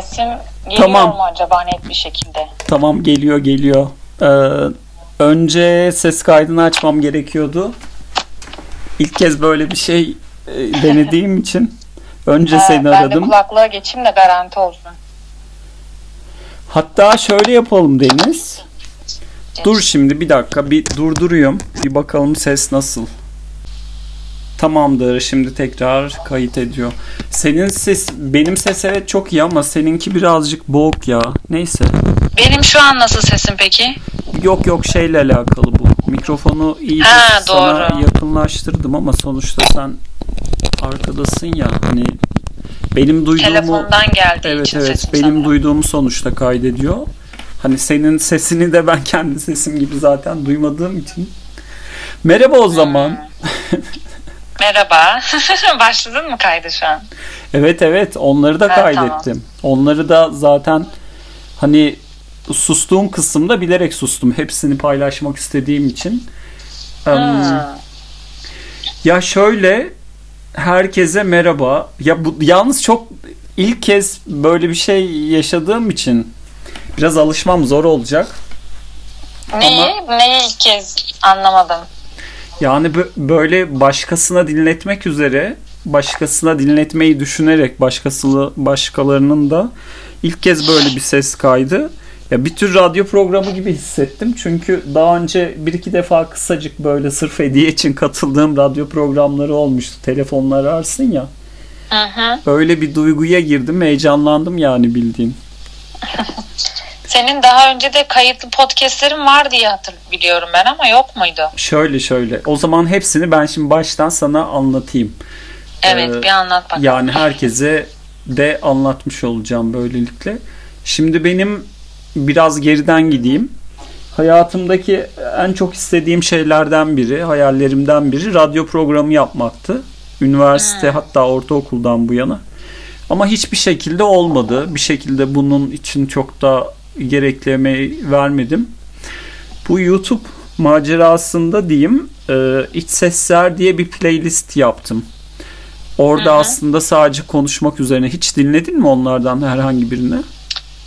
Sesim geliyor Tamam. mu acaba net bir şekilde? Tamam geliyor geliyor. Ee, önce ses kaydını açmam gerekiyordu. İlk kez böyle bir şey e, denediğim için önce Ha, seni ben de aradım. kulaklığa geçeyim de garanti olsun. Hatta şöyle yapalım Deniz. Dur şimdi bir dakika bir durduruyorum. Bir bakalım ses nasıl. Tamamdır şimdi tekrar kayıt ediyor. Senin ses benim ses evet çok iyi ama seninki birazcık boğuk ya. Neyse. Benim şu an nasıl sesim peki? Yok yok şeyle alakalı bu. Mikrofonu iyi Ha, sana doğru. yakınlaştırdım ama sonuçta sen arkadasın ya hani benim duyduğumu Telefondan geldiği Evet için evet benim sanırım. duyduğumu sonuçta kaydediyor. Hani senin sesini de ben kendi sesim gibi zaten duymadığım için. Merhaba o zaman. Hmm. Merhaba. Başladın mı kaydı şu an? Evet evet onları da Ha, kaydettim. Onları da zaten hani sustuğum kısımda bilerek sustum. Hepsini paylaşmak istediğim için. Hmm. Ya şöyle herkese merhaba. Ya bu yalnız çok ilk kez böyle bir şey yaşadığım için biraz alışmam zor olacak. Neyi? Neyi ilk kez anlamadım. Yani bö- böyle başkasına dinletmek üzere başkasına dinletmeyi düşünerek başkası başkalarının da ilk kez böyle bir ses kaydı. Ya bir tür radyo programı gibi hissettim. Çünkü daha önce bir iki defa kısacık böyle sırf hediye için katıldığım radyo programları olmuştu. Telefonla ararsın ya. Hı. Öyle bir duyguya girdim. Heyecanlandım yani bildiğin. Senin daha önce de kayıtlı podcastlerin var diye hatır biliyorum ben ama yok muydu? Şöyle şöyle. O zaman hepsini ben şimdi baştan sana anlatayım. Evet Ee, bir anlat bakalım. Yani herkese de anlatmış olacağım böylelikle. Şimdi benim biraz geriden gideyim. Hayatımdaki en çok istediğim şeylerden biri, hayallerimden biri radyo programı yapmaktı. Üniversite hatta ortaokuldan bu yana. Ama hiçbir şekilde olmadı. Bir şekilde bunun için çok da gerekli emeği vermedim. Bu YouTube macerasında diyeyim e, iç sesler diye bir playlist yaptım. Orada Hı hı. aslında sadece konuşmak üzerine. Hiç dinledin mi onlardan herhangi birini?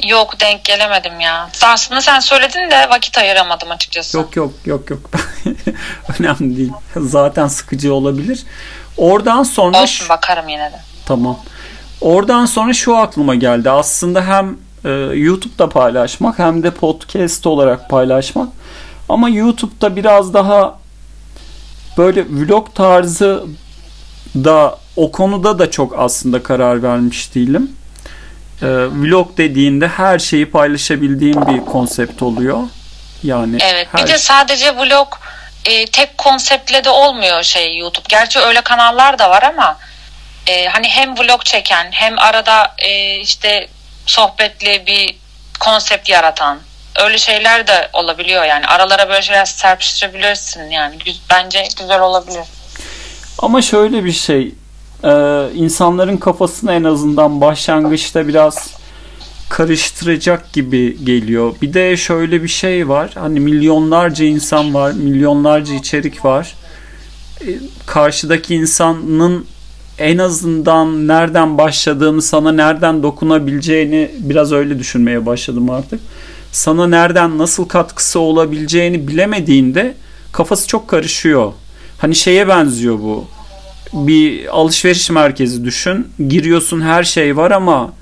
Yok denk gelemedim ya. Aslında sen söyledin de vakit ayıramadım açıkçası. Yok yok yok yok. Önemli değil. Zaten sıkıcı olabilir. Oradan sonra Olsun bakarım yine de. Tamam. Oradan sonra şu aklıma geldi. Aslında hem e, YouTube'da paylaşmak hem de podcast olarak paylaşmak. Ama YouTube'da biraz daha böyle vlog tarzı da o konuda da çok aslında karar vermiş değilim. E, vlog dediğinde her şeyi paylaşabildiğim bir konsept oluyor. Yani Evet her bir de sadece vlog e, tek konseptle de olmuyor şey YouTube. Gerçi öyle kanallar da var ama e, hani hem vlog çeken hem arada e, işte sohbetli bir konsept yaratan öyle şeyler de olabiliyor yani aralara böyle şeyler serpiştirebilirsin yani bence güzel olabilir. Ama şöyle bir şey, e, insanların kafasını en azından başlangıçta biraz karıştıracak gibi geliyor. Bir de şöyle bir şey var, hani milyonlarca insan var, milyonlarca içerik var. E, karşıdaki insanın en azından nereden başladığını, sana nereden dokunabileceğini biraz öyle düşünmeye başladım artık. Sana nereden nasıl katkısı olabileceğini bilemediğinde kafası çok karışıyor. Hani şeye benziyor bu. Bir alışveriş merkezi düşün. Giriyorsun her şey var ama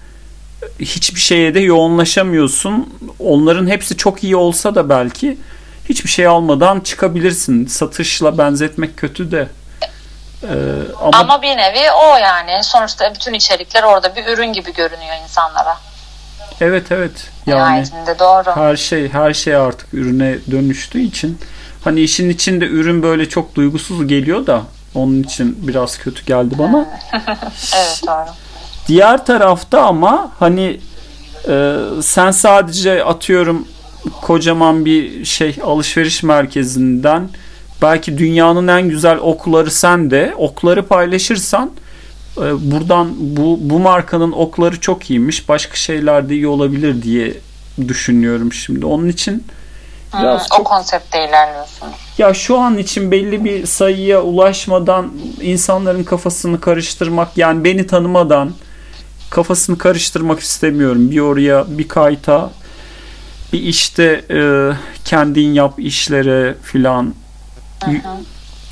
hiçbir şeye de yoğunlaşamıyorsun. Onların hepsi çok iyi olsa da belki hiçbir şey almadan çıkabilirsin. Satışla benzetmek kötü de. Ee, ama, Ama bir nevi o yani sonuçta bütün içerikler orada bir ürün gibi görünüyor insanlara. evet evet yani Nihayetinde doğru. her şey her şey artık ürüne dönüştüğü için hani işin içinde ürün böyle çok duygusuz geliyor da onun için biraz kötü geldi bana. Evet doğru. Diğer tarafta ama hani e, sen sadece atıyorum kocaman bir şey alışveriş merkezinden belki dünyanın en güzel okları sen de okları paylaşırsan e, buradan bu bu markanın okları çok iyiymiş başka şeyler de iyi olabilir diye düşünüyorum şimdi. Onun için Hmm, biraz o çok konsepte ilerliyorsun. ya şu an için belli bir sayıya ulaşmadan insanların kafasını karıştırmak yani beni tanımadan kafasını karıştırmak istemiyorum. Bir oraya bir kayta bir işte e, kendin yap işlere filan.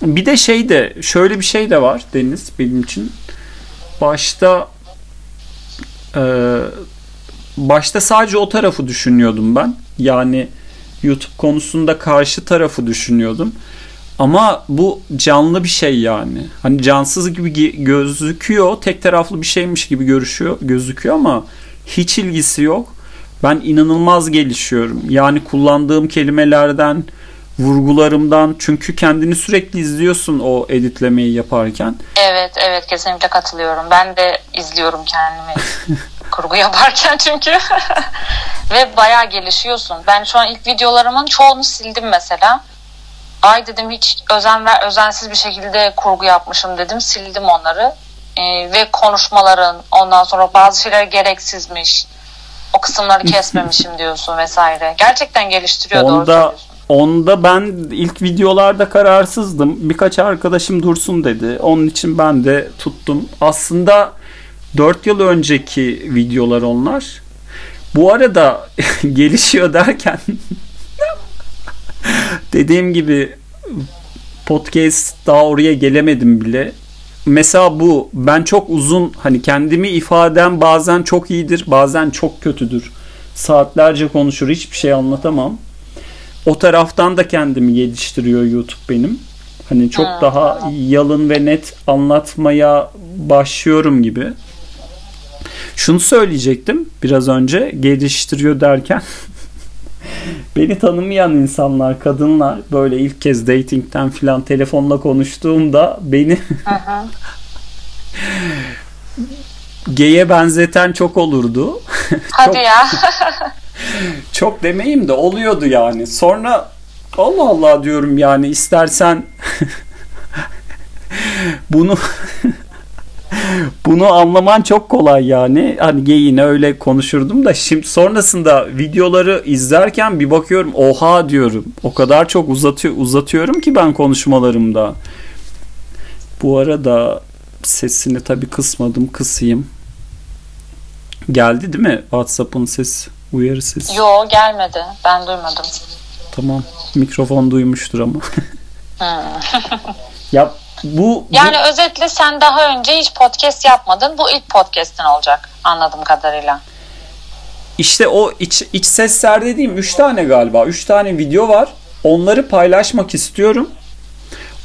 Bir de şey de şöyle bir şey de var Deniz benim için. Başta e, başta sadece o tarafı düşünüyordum ben. Yani YouTube konusunda karşı tarafı düşünüyordum. Ama bu canlı bir şey yani. Hani cansız gibi gözüküyor. Tek taraflı bir şeymiş gibi görüşüyor, gözüküyor ama hiç ilgisi yok. Ben inanılmaz gelişiyorum. Yani kullandığım kelimelerden, vurgularımdan çünkü kendini sürekli izliyorsun o editlemeyi yaparken. Evet, evet kesinlikle katılıyorum. Ben de izliyorum kendimi kurgu yaparken çünkü. Ve bayağı gelişiyorsun. Ben şu an ilk videolarımın çoğunu sildim mesela. Ay dedim hiç özen ver özensiz bir şekilde kurgu yapmışım dedim. Sildim onları. Ee, ve konuşmaların ondan sonra bazı şeyler gereksizmiş. O kısımları kesmemişim diyorsun vesaire. Gerçekten geliştiriyor onda, doğru Onda ben ilk videolarda kararsızdım. Birkaç arkadaşım dursun dedi. Onun için ben de tuttum. Aslında 4 yıl önceki videolar onlar. Bu arada gelişiyor derken Dediğim gibi podcast daha oraya gelemedim bile. Mesela bu ben çok uzun hani kendimi ifadem bazen çok iyidir bazen çok kötüdür. Saatlerce konuşur hiçbir şey anlatamam. O taraftan da kendimi geliştiriyor YouTube benim. Hani çok hmm. daha yalın ve net anlatmaya başlıyorum gibi. Şunu söyleyecektim biraz önce geliştiriyor derken Beni tanımayan insanlar, kadınlar böyle ilk kez datingten filan telefonla konuştuğumda beni geye benzeten çok olurdu. Hadi çok, ya. Çok demeyeyim de oluyordu yani. Sonra Allah Allah diyorum yani istersen bunu bunu anlaman çok kolay yani. Hani yine öyle konuşurdum da şimdi sonrasında videoları izlerken bir bakıyorum oha diyorum. O kadar çok uzatıyor uzatıyorum ki ben konuşmalarımda. Bu arada sesini tabii kısmadım. Kısayım. Geldi değil mi WhatsApp'ın ses uyarı sesi? Yo gelmedi. Ben duymadım. Tamam. Mikrofon duymuştur ama. ya bu yani bu... özetle sen daha önce hiç podcast yapmadın. Bu ilk podcast'in olacak anladığım kadarıyla. İşte o iç, iç sesler dediğim 3 tane galiba. 3 tane video var. Onları paylaşmak istiyorum.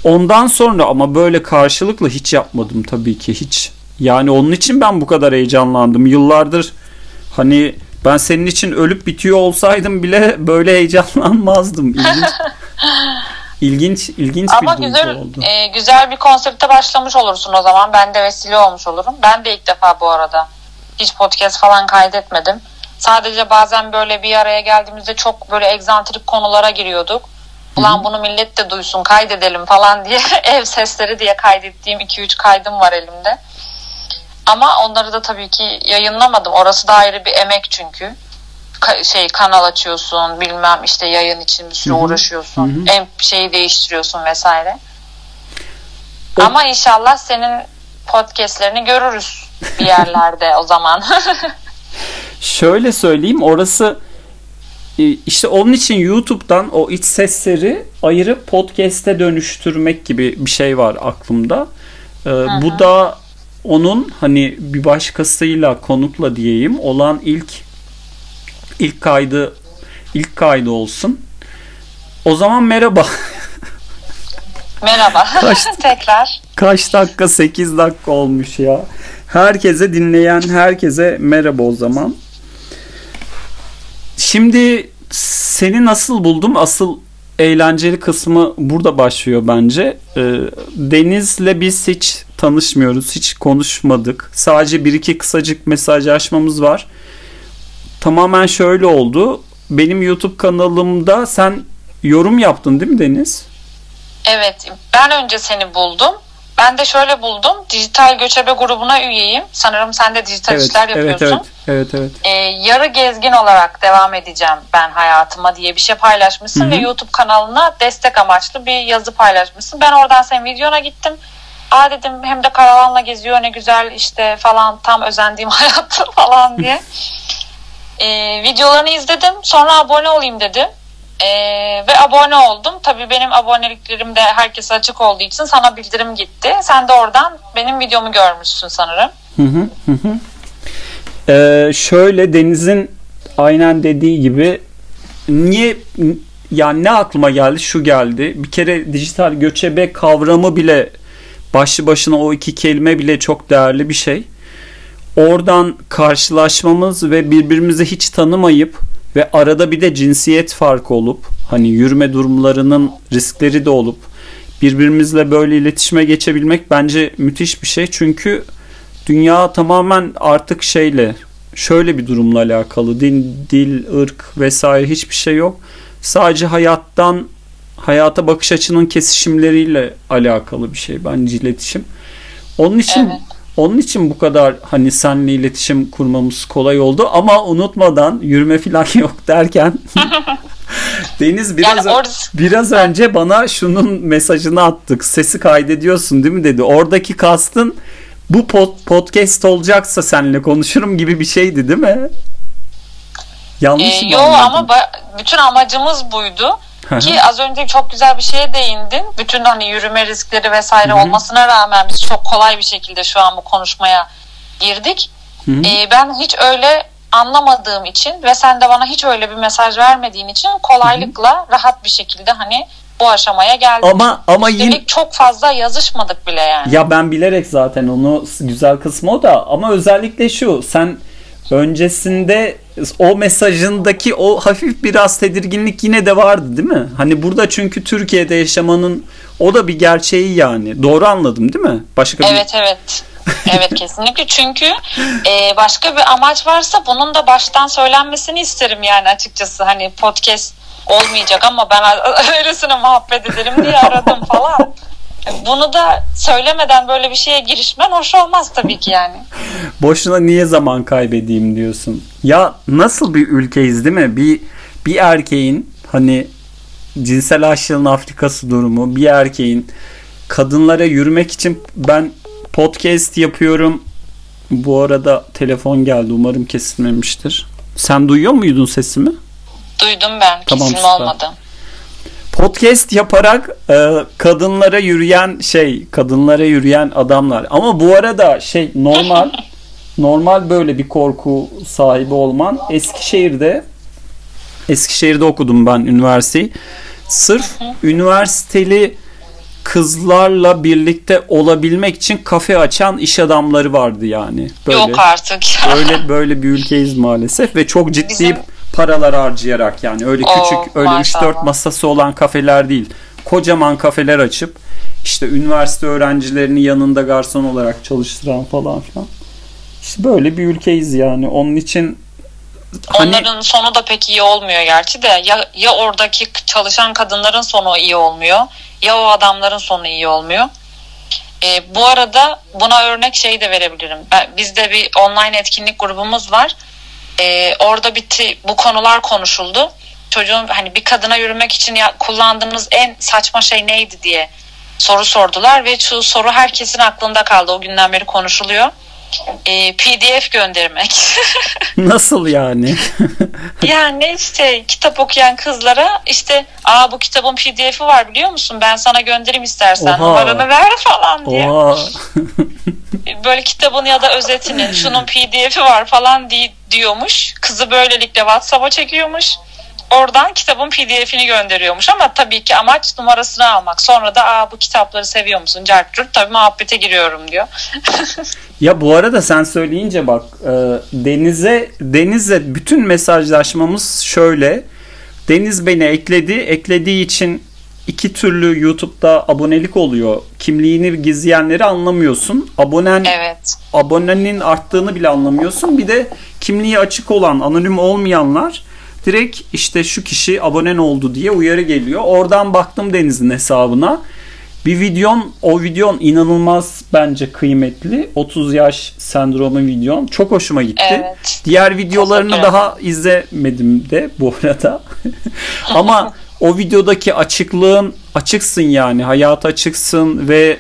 Ondan sonra ama böyle karşılıklı hiç yapmadım tabii ki hiç. Yani onun için ben bu kadar heyecanlandım. Yıllardır hani ben senin için ölüp bitiyor olsaydım bile böyle heyecanlanmazdım. İlginç. İlginç, ilginç Ama bir güzel, oldu. E, güzel bir konsepte başlamış olursun o zaman. Ben de vesile olmuş olurum. Ben de ilk defa bu arada. Hiç podcast falan kaydetmedim. Sadece bazen böyle bir araya geldiğimizde çok böyle egzantrik konulara giriyorduk. Ulan Hı-hı. bunu millet de duysun kaydedelim falan diye ev sesleri diye kaydettiğim 2-3 kaydım var elimde. Ama onları da tabii ki yayınlamadım. Orası da ayrı bir emek çünkü şey kanal açıyorsun bilmem işte yayın için bir sürü Hı-hı. uğraşıyorsun. Hı-hı. En şeyi değiştiriyorsun vesaire. O... Ama inşallah senin podcastlerini görürüz bir yerlerde o zaman. Şöyle söyleyeyim orası e, işte onun için YouTube'dan o iç sesleri ayırıp podcast'e dönüştürmek gibi bir şey var aklımda. Ee, bu da onun hani bir başkasıyla konukla diyeyim olan ilk ilk kaydı ilk kaydı olsun. O zaman merhaba. Merhaba. Kaç, Tekrar. Kaç dakika? 8 dakika olmuş ya. Herkese dinleyen herkese merhaba o zaman. Şimdi seni nasıl buldum? Asıl eğlenceli kısmı burada başlıyor bence. Ee, Deniz'le biz hiç tanışmıyoruz. Hiç konuşmadık. Sadece bir iki kısacık mesajlaşmamız var tamamen şöyle oldu. Benim YouTube kanalımda sen yorum yaptın değil mi Deniz? Evet. Ben önce seni buldum. Ben de şöyle buldum. Dijital Göçebe grubuna üyeyim. Sanırım sen de dijital evet, işler yapıyorsun. Evet, evet. evet, evet. Ee, yarı gezgin olarak devam edeceğim ben hayatıma diye bir şey paylaşmışsın Hı-hı. ve YouTube kanalına destek amaçlı bir yazı paylaşmışsın. Ben oradan senin videona gittim. Aa dedim hem de karavanla geziyor ne güzel işte falan tam özendiğim hayat falan diye. Ee, videolarını izledim. Sonra abone olayım dedim. Ee, ve abone oldum. Tabii benim aboneliklerim de herkese açık olduğu için sana bildirim gitti. Sen de oradan benim videomu görmüşsün sanırım. Hı hı hı. Ee, şöyle Deniz'in aynen dediği gibi niye yani ne aklıma geldi şu geldi. Bir kere dijital göçebe kavramı bile başlı başına o iki kelime bile çok değerli bir şey. Oradan karşılaşmamız ve birbirimizi hiç tanımayıp ve arada bir de cinsiyet farkı olup hani yürüme durumlarının riskleri de olup birbirimizle böyle iletişime geçebilmek bence müthiş bir şey. Çünkü dünya tamamen artık şeyle şöyle bir durumla alakalı. Din, dil, ırk vesaire hiçbir şey yok. Sadece hayattan hayata bakış açının kesişimleriyle alakalı bir şey bence iletişim. Onun için evet. onun için bu kadar hani senle iletişim kurmamız kolay oldu ama unutmadan yürüme falan yok derken Deniz biraz yani or- biraz önce bana şunun mesajını attık. Sesi kaydediyorsun değil mi dedi. Oradaki kastın bu pod- podcast olacaksa seninle konuşurum gibi bir şeydi değil mi? Yanlış ee, mı? Yok ama ba- bütün amacımız buydu. Ki az önce çok güzel bir şeye değindin. Bütün hani yürüme riskleri vesaire Hı-hı. olmasına rağmen biz çok kolay bir şekilde şu an bu konuşmaya girdik. Ee, ben hiç öyle anlamadığım için ve sen de bana hiç öyle bir mesaj vermediğin için kolaylıkla Hı-hı. rahat bir şekilde hani bu aşamaya geldik. Ama ama yine çok fazla yazışmadık bile yani. Ya ben bilerek zaten onu güzel kısmı o da ama özellikle şu sen öncesinde o mesajındaki o hafif biraz tedirginlik yine de vardı değil mi? Hani burada çünkü Türkiye'de yaşamanın o da bir gerçeği yani. Doğru anladım değil mi? Başka evet bir... evet. evet kesinlikle çünkü e, başka bir amaç varsa bunun da baştan söylenmesini isterim yani açıkçası hani podcast olmayacak ama ben öylesine muhabbet edelim diye aradım falan. Bunu da söylemeden böyle bir şeye girişmen hoş olmaz tabii ki yani. Boşuna niye zaman kaybedeyim diyorsun. Ya nasıl bir ülkeyiz değil mi? Bir bir erkeğin hani cinsel açlığın Afrikası durumu, bir erkeğin kadınlara yürümek için ben podcast yapıyorum. Bu arada telefon geldi. Umarım kesilmemiştir. Sen duyuyor muydun sesimi? Duydum ben. Tamam, Kesilme olmadı podcast yaparak e, kadınlara yürüyen şey, kadınlara yürüyen adamlar. Ama bu arada şey normal normal böyle bir korku sahibi olman Eskişehir'de Eskişehir'de okudum ben üniversiteyi. Sırf üniversiteli kızlarla birlikte olabilmek için kafe açan iş adamları vardı yani. Böyle, Yok artık. böyle böyle bir ülkeyiz maalesef ve çok ciddi Bizim paralar harcayarak yani öyle küçük Oo, öyle 3-4 masası olan kafeler değil. Kocaman kafeler açıp işte üniversite öğrencilerini yanında garson olarak çalıştıran falan filan. İşte böyle bir ülkeyiz yani. Onun için hani... Onların sonu da pek iyi olmuyor gerçi de ya, ya oradaki çalışan kadınların sonu iyi olmuyor ya o adamların sonu iyi olmuyor. E, bu arada buna örnek şey de verebilirim. Ben, bizde bir online etkinlik grubumuz var e, orada bitti bu konular konuşuldu. Çocuğun hani bir kadına yürümek için ya, kullandığınız en saçma şey neydi diye soru sordular ve şu soru herkesin aklında kaldı. O günden beri konuşuluyor. E, PDF göndermek. Nasıl yani? yani işte kitap okuyan kızlara işte aa bu kitabın PDF'i var biliyor musun? Ben sana göndereyim istersen Oha. numaranı ver falan diye. Oha. Böyle kitabın ya da özetini şunun PDF'i var falan diye diyormuş. Kızı böylelikle WhatsApp'a çekiyormuş. Oradan kitabın pdf'ini gönderiyormuş ama tabii ki amaç numarasını almak. Sonra da Aa, bu kitapları seviyor musun? Cartcurt tabii muhabbete giriyorum diyor. ya bu arada sen söyleyince bak e, Deniz'e Deniz'e bütün mesajlaşmamız şöyle. Deniz beni ekledi. Eklediği için iki türlü YouTube'da abonelik oluyor. Kimliğini gizleyenleri anlamıyorsun. Abonen evet. abonenin arttığını bile anlamıyorsun. Bir de kimliği açık olan, anonim olmayanlar direkt işte şu kişi abonen oldu diye uyarı geliyor. Oradan baktım Deniz'in hesabına. Bir videon, o videon inanılmaz bence kıymetli. 30 yaş sendromu videon. Çok hoşuma gitti. Evet. Diğer videolarını daha izlemedim de bu arada. Ama o videodaki açıklığın açıksın yani. Hayata açıksın ve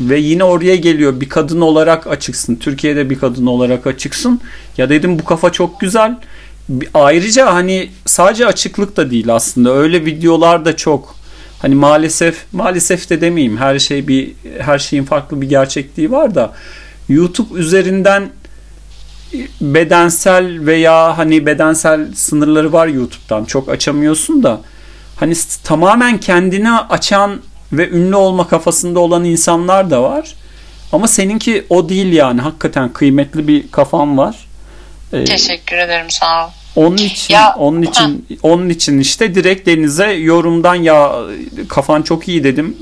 ve yine oraya geliyor bir kadın olarak açıksın. Türkiye'de bir kadın olarak açıksın. Ya dedim bu kafa çok güzel. Ayrıca hani sadece açıklık da değil aslında. Öyle videolar da çok. Hani maalesef maalesef de demeyeyim. Her şey bir her şeyin farklı bir gerçekliği var da YouTube üzerinden bedensel veya hani bedensel sınırları var YouTube'dan. Çok açamıyorsun da hani tamamen kendini açan ve ünlü olma kafasında olan insanlar da var. Ama seninki o değil yani. Hakikaten kıymetli bir kafan var. Ee, Teşekkür ederim sağ ol. Onun için ya, onun için ha. onun için işte direkt Deniz'e yorumdan ya kafan çok iyi dedim.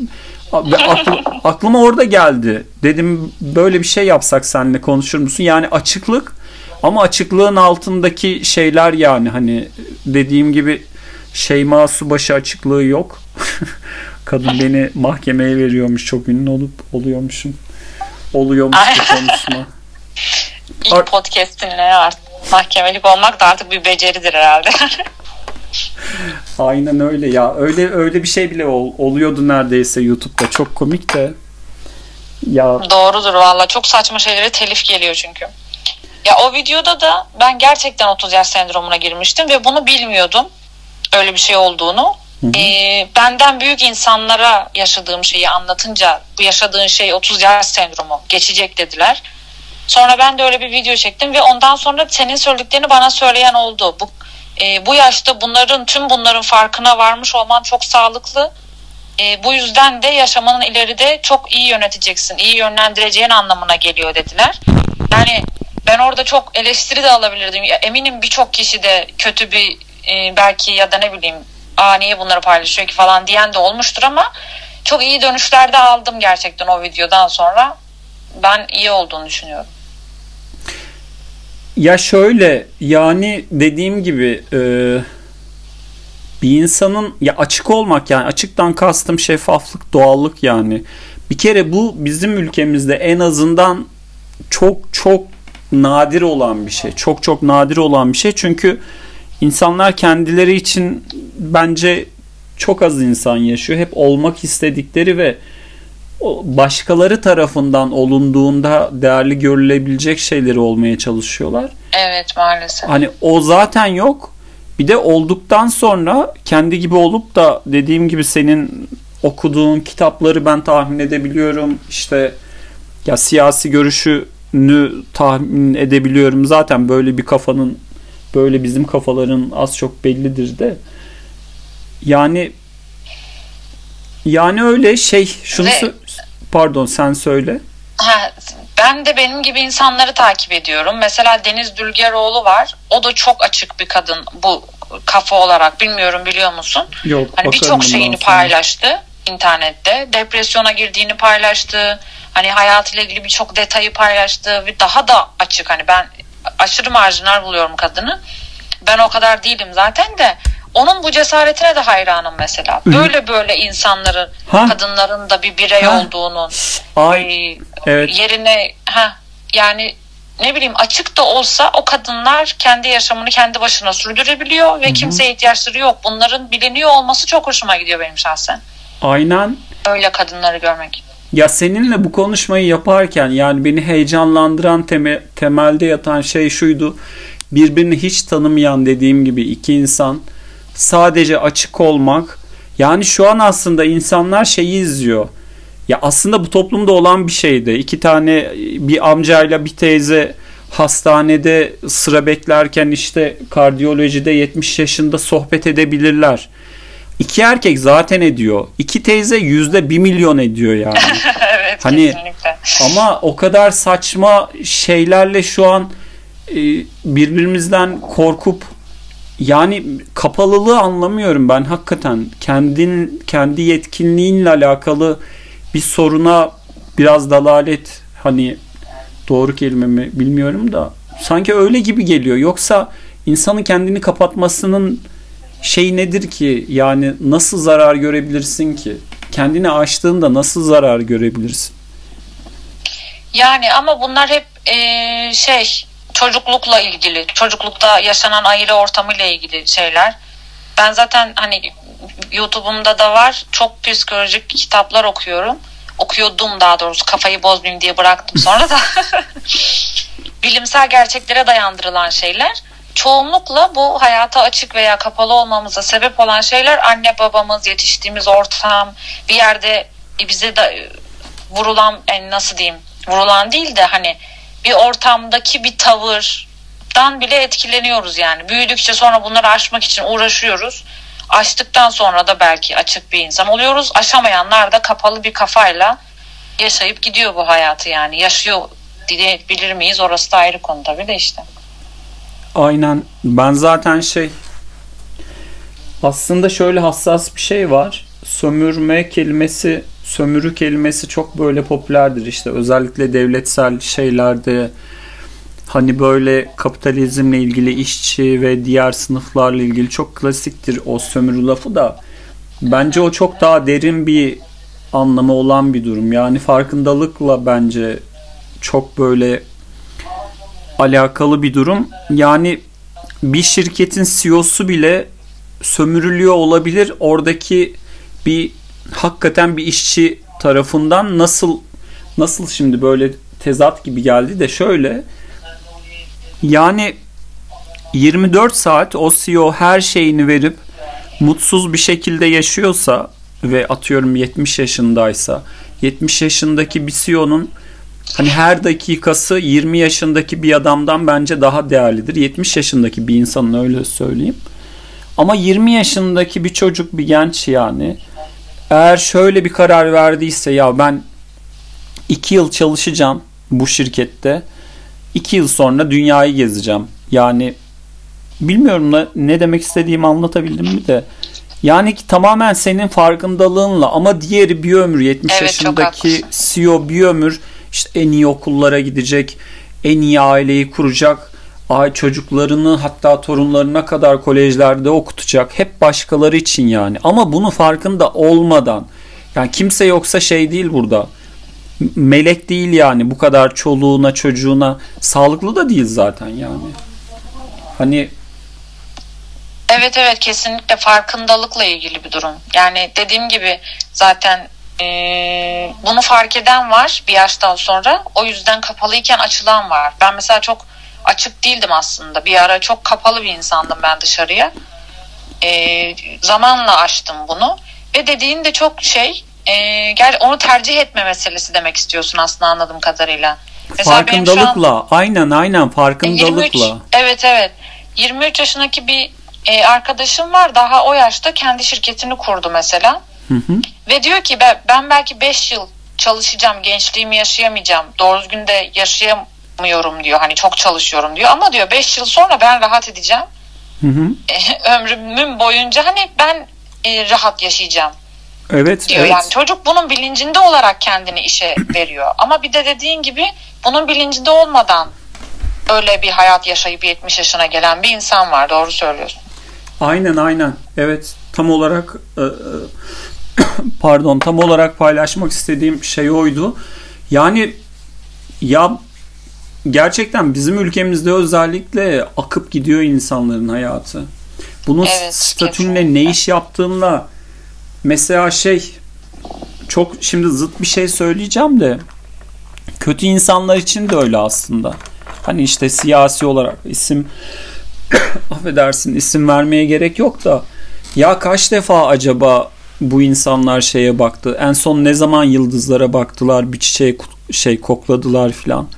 Ve aklı, aklıma orada geldi. Dedim böyle bir şey yapsak seninle konuşur musun? Yani açıklık ama açıklığın altındaki şeyler yani hani dediğim gibi Şeyma Subaşı açıklığı yok. Kadın beni mahkemeye veriyormuş. Çok ünlü olup oluyormuşum. Oluyormuş bu konuşma. İlk podcast'inle artık mahkemelik olmak da artık bir beceridir herhalde. Aynen öyle ya. Öyle öyle bir şey bile ol, oluyordu neredeyse YouTube'da. Çok komik de. Ya Doğrudur valla. Çok saçma şeylere telif geliyor çünkü. Ya o videoda da ben gerçekten 30 yaş sendromuna girmiştim ve bunu bilmiyordum. Öyle bir şey olduğunu. Hı ee, benden büyük insanlara yaşadığım şeyi anlatınca bu yaşadığın şey 30 yaş sendromu geçecek dediler. Sonra ben de öyle bir video çektim ve ondan sonra senin söylediklerini bana söyleyen oldu. Bu e, bu yaşta bunların tüm bunların farkına varmış olman çok sağlıklı. E, bu yüzden de yaşamanın ileride çok iyi yöneteceksin, iyi yönlendireceğin anlamına geliyor dediler. Yani ben orada çok eleştiri de alabilirdim. Eminim birçok kişi de kötü bir e, belki ya da ne bileyim aa niye bunları paylaşıyor ki falan diyen de olmuştur ama çok iyi dönüşler de aldım gerçekten o videodan sonra. Ben iyi olduğunu düşünüyorum. Ya şöyle yani dediğim gibi e, bir insanın ya açık olmak yani açıktan kastım şeffaflık doğallık yani. Bir kere bu bizim ülkemizde en azından çok çok nadir olan bir şey. Çok çok nadir olan bir şey. Çünkü insanlar kendileri için bence çok az insan yaşıyor. Hep olmak istedikleri ve başkaları tarafından olunduğunda değerli görülebilecek şeyleri olmaya çalışıyorlar. Evet maalesef. Hani o zaten yok. Bir de olduktan sonra kendi gibi olup da dediğim gibi senin okuduğun kitapları ben tahmin edebiliyorum. İşte ya siyasi görüşünü tahmin edebiliyorum. Zaten böyle bir kafanın böyle bizim kafaların az çok bellidir de. Yani yani öyle şey şunu Ve, pardon sen söyle. Ha, ben de benim gibi insanları takip ediyorum. Mesela Deniz Dülgeroğlu var. O da çok açık bir kadın bu kafa olarak. Bilmiyorum biliyor musun? Yok. Hani birçok şeyini paylaştı internette. Depresyona girdiğini paylaştı. Hani hayatıyla ilgili birçok detayı paylaştı ve daha da açık. Hani ben aşırı marjinal buluyorum kadını. Ben o kadar değilim zaten de onun bu cesaretine de hayranım mesela. Böyle böyle insanların, ha? kadınların da bir birey ha? olduğunu, Ay, e, evet. yerine ha yani ne bileyim açık da olsa o kadınlar kendi yaşamını kendi başına sürdürebiliyor ve Hı-hı. kimseye ihtiyaçları yok. Bunların biliniyor olması çok hoşuma gidiyor benim şahsen. Aynen. Öyle kadınları görmek. Ya seninle bu konuşmayı yaparken yani beni heyecanlandıran teme, temelde yatan şey şuydu. Birbirini hiç tanımayan dediğim gibi iki insan sadece açık olmak. Yani şu an aslında insanlar şeyi izliyor. Ya aslında bu toplumda olan bir şeydi. İki tane bir amcayla bir teyze hastanede sıra beklerken işte kardiyolojide 70 yaşında sohbet edebilirler. İki erkek zaten ediyor. İki teyze yüzde bir milyon ediyor yani. evet hani, kesinlikle. Ama o kadar saçma şeylerle şu an e, birbirimizden korkup yani kapalılığı anlamıyorum ben hakikaten. Kendin kendi yetkinliğinle alakalı bir soruna biraz dalalet hani doğru kelime mi bilmiyorum da sanki öyle gibi geliyor. Yoksa insanın kendini kapatmasının şey nedir ki? Yani nasıl zarar görebilirsin ki? Kendini açtığında nasıl zarar görebilirsin? Yani ama bunlar hep ee, şey çocuklukla ilgili, çocuklukta yaşanan aile ortamıyla ilgili şeyler. Ben zaten hani YouTube'umda da var çok psikolojik kitaplar okuyorum. okuyordum daha doğrusu kafayı bozmayayım diye bıraktım sonra da bilimsel gerçeklere dayandırılan şeyler çoğunlukla bu hayata açık veya kapalı olmamıza sebep olan şeyler anne babamız, yetiştiğimiz ortam, bir yerde bize de vurulan yani nasıl diyeyim vurulan değil de hani bir ortamdaki bir tavırdan bile etkileniyoruz yani. Büyüdükçe sonra bunları aşmak için uğraşıyoruz. Açtıktan sonra da belki açık bir insan oluyoruz. Aşamayanlar da kapalı bir kafayla yaşayıp gidiyor bu hayatı yani. Yaşıyor diyebilir miyiz? Orası da ayrı konu tabii de işte. Aynen. Ben zaten şey aslında şöyle hassas bir şey var. Sömürme kelimesi, sömürü kelimesi çok böyle popülerdir işte. Özellikle devletsel şeylerde hani böyle kapitalizmle ilgili işçi ve diğer sınıflarla ilgili çok klasiktir o sömürü lafı da. Bence o çok daha derin bir anlamı olan bir durum. Yani farkındalıkla bence çok böyle alakalı bir durum. Yani bir şirketin CEO'su bile sömürülüyor olabilir. Oradaki bir hakikaten bir işçi tarafından nasıl nasıl şimdi böyle tezat gibi geldi de şöyle yani 24 saat o CEO her şeyini verip mutsuz bir şekilde yaşıyorsa ve atıyorum 70 yaşındaysa 70 yaşındaki bir CEO'nun hani her dakikası 20 yaşındaki bir adamdan bence daha değerlidir. 70 yaşındaki bir insanın öyle söyleyeyim. Ama 20 yaşındaki bir çocuk bir genç yani eğer şöyle bir karar verdiyse ya ben 2 yıl çalışacağım bu şirkette 2 yıl sonra dünyayı gezeceğim. Yani bilmiyorum da ne demek istediğimi anlatabildim mi de yani ki tamamen senin farkındalığınla ama diğeri bir ömür 70 Evet, yaşındaki. CEO bir ömür işte en iyi okullara gidecek, en iyi aileyi kuracak, ay çocuklarını hatta torunlarına kadar kolejlerde okutacak. Hep başkaları için yani. Ama bunu farkında olmadan yani kimse yoksa şey değil burada. Melek değil yani bu kadar çoluğuna çocuğuna sağlıklı da değil zaten yani. Hani Evet evet kesinlikle farkındalıkla ilgili bir durum. Yani dediğim gibi zaten eee, bunu fark eden var bir yaştan sonra. O yüzden kapalıyken açılan var. Ben mesela çok açık değildim aslında. Bir ara çok kapalı bir insandım ben dışarıya. Eee, zamanla açtım bunu. Ve dediğin de çok şey eee, gel onu tercih etme meselesi demek istiyorsun aslında anladığım kadarıyla. Mesela şu an- farkındalıkla aynen aynen 23, farkındalıkla. evet evet. 23 yaşındaki bir e, arkadaşım var. Daha o yaşta kendi şirketini kurdu mesela. Hı hı. Ve diyor ki ben, ben belki 5 yıl çalışacağım, gençliğimi yaşayamayacağım. Doğru düzgün de yaşayamıyorum diyor. Hani çok çalışıyorum diyor. Ama diyor 5 yıl sonra ben rahat edeceğim. Hı hı. E, ömrümün boyunca hani ben e, rahat yaşayacağım Evet, diyor. evet. Yani çocuk bunun bilincinde olarak kendini işe veriyor. Ama bir de dediğin gibi bunun bilincinde olmadan öyle bir hayat yaşayıp 70 yaşına gelen bir insan var. Doğru söylüyorsun. Aynen aynen. Evet tam olarak e, e, pardon tam olarak paylaşmak istediğim şey oydu. Yani ya gerçekten bizim ülkemizde özellikle akıp gidiyor insanların hayatı. Bunun Evet, statünle ne iş yaptığınla mesela şey çok şimdi zıt bir şey söyleyeceğim de kötü insanlar için de öyle aslında. Hani işte siyasi olarak isim affedersin isim vermeye gerek yok da ya kaç defa acaba bu insanlar şeye baktı? En son ne zaman yıldızlara baktılar, bir çiçeği şey kokladılar filan.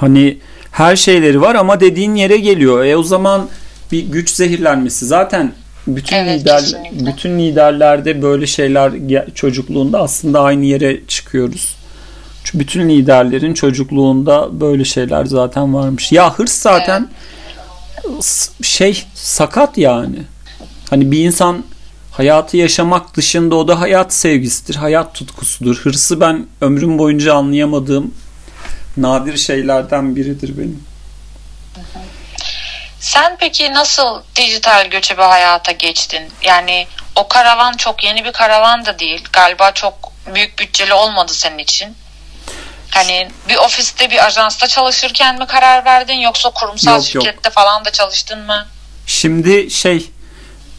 Hani her şeyleri var ama dediğin yere geliyor. E o zaman bir güç zehirlenmesi. Zaten bütün Evet, lider kesinlikle. bütün liderlerde böyle şeyler çocukluğunda aslında aynı yere çıkıyoruz. Çünkü bütün liderlerin çocukluğunda böyle şeyler zaten varmış. Ya hırs zaten s- şey sakat yani. Hani bir insan hayatı yaşamak dışında o da hayat sevgisidir, hayat tutkusudur. Hırsı ben ömrüm boyunca anlayamadığım nadir şeylerden biridir benim. Sen peki nasıl dijital göçebe hayata geçtin? Yani o karavan çok yeni bir karavan da değil. Galiba çok büyük bütçeli olmadı senin için. Hani bir ofiste bir ajansta çalışırken mi karar verdin yoksa kurumsal Yok, yok. şirkette falan da çalıştın mı? Şimdi şey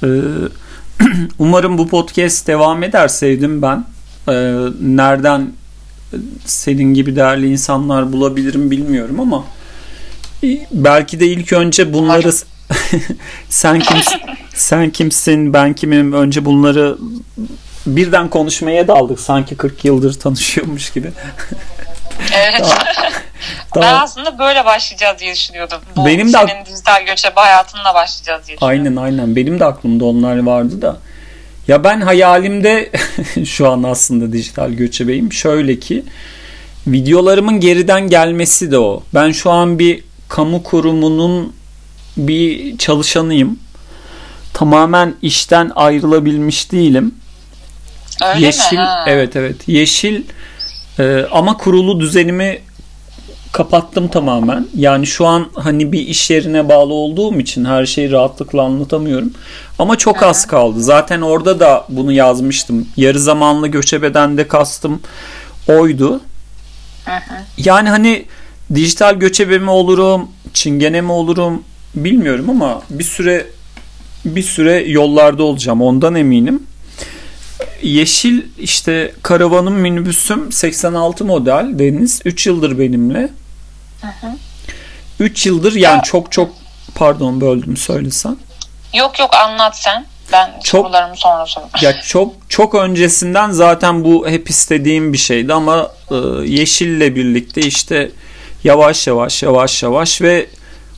e, umarım bu podcast devam eder sevdim ben. E, nereden senin gibi değerli insanlar bulabilirim bilmiyorum ama belki de ilk önce bunları sen kimsin, sen kimsin, ben kimim önce bunları birden konuşmaya daldık sanki 40 yıldır tanışıyormuş gibi. Evet. Daha, ben aslında böyle başlayacağız diye düşünüyordum. Bu benim de senin dijital göçebe hayatınla başlayacağız diye Aynen aynen. Benim de aklımda onlar vardı da. Ya ben hayalimde şu an aslında dijital göçebeyim. Şöyle ki videolarımın geriden gelmesi de o. Ben şu an bir kamu kurumunun bir çalışanıyım. Tamamen işten ayrılabilmiş değilim. Öyle yeşil, mi? Ha. Evet evet. Yeşil e, ama kurulu düzenimi kapattım tamamen. Yani şu an hani bir iş yerine bağlı olduğum için her şeyi rahatlıkla anlatamıyorum. Ama çok az kaldı. Zaten orada da bunu yazmıştım. Yarı zamanlı göçebeden de kastım oydu. Yani hani dijital göçebe mi olurum, çingene mi olurum bilmiyorum ama bir süre bir süre yollarda olacağım ondan eminim. Yeşil işte karavanım minibüsüm 86 model Deniz 3 yıldır benimle. Hı hı. 3 yıldır yani ya, çok çok pardon böldüm söylesen. Yok yok anlat sen. Ben çok, sorularımı sonra sorayım. Ya çok çok öncesinden zaten bu hep istediğim bir şeydi ama e, Yeşil'le birlikte işte yavaş yavaş yavaş yavaş ve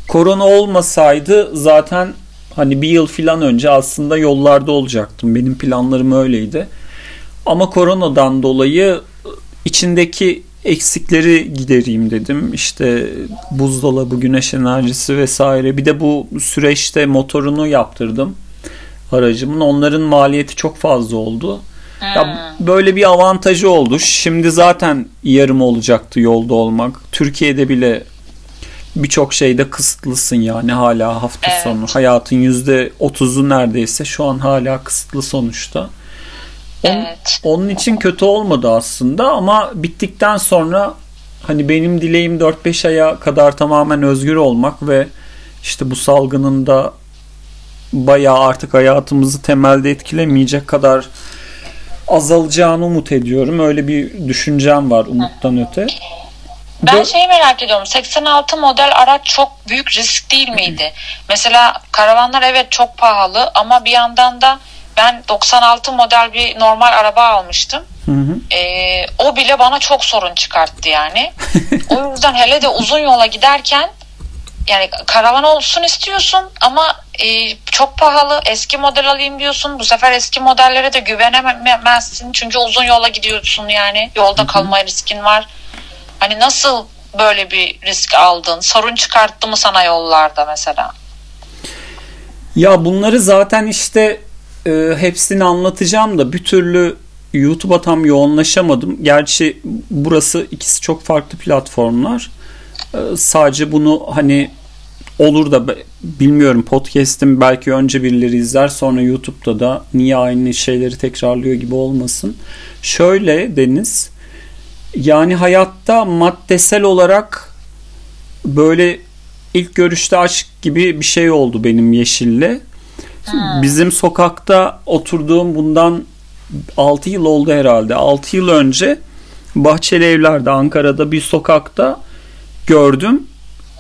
korona olmasaydı zaten hani bir yıl falan önce aslında yollarda olacaktım. Benim planlarım öyleydi. Ama koronadan dolayı içindeki eksikleri gidereyim dedim. İşte buzdolabı, güneş enerjisi vesaire. Bir de bu süreçte motorunu yaptırdım aracımın. Onların maliyeti çok fazla oldu. Ya böyle bir avantajı oldu. Şimdi zaten yarım olacaktı yolda olmak. Türkiye'de bile birçok şeyde kısıtlısın yani hala hafta Evet. sonu. Hayatın yüzde otuzu neredeyse şu an hala kısıtlı sonuçta. Onun, Evet. onun için kötü olmadı aslında ama bittikten sonra hani benim dileğim 4-5 aya kadar tamamen özgür olmak ve işte bu salgının da bayağı artık hayatımızı temelde etkilemeyecek kadar azalacağını umut ediyorum. Öyle bir düşüncem var umuttan öte. Ben Dö- şeyi merak ediyorum. 86 model araç çok büyük risk değil miydi? Mesela karavanlar evet çok pahalı ama bir yandan da ben 96 model bir normal araba almıştım. Hı hı. Ee, o bile bana çok sorun çıkarttı yani. o yüzden hele de uzun yola giderken yani karavan olsun istiyorsun ama e, çok pahalı eski model alayım diyorsun. Bu sefer eski modellere de güvenemezsin çünkü uzun yola gidiyorsun yani. Yolda kalma riskin var. Hani nasıl böyle bir risk aldın? Sorun çıkarttı mı sana yollarda mesela? Ya bunları zaten işte e, hepsini anlatacağım da bir türlü YouTube'a tam yoğunlaşamadım. Gerçi burası ikisi çok farklı platformlar. E, sadece bunu hani olur da bilmiyorum podcast'im belki önce birileri izler sonra YouTube'da da niye aynı şeyleri tekrarlıyor gibi olmasın. Şöyle Deniz yani hayatta maddesel olarak böyle ilk görüşte aşk gibi bir şey oldu benim Yeşil'le. Bizim sokakta oturduğum bundan 6 yıl oldu herhalde. 6 yıl önce Bahçeli Evler'de Ankara'da bir sokakta gördüm.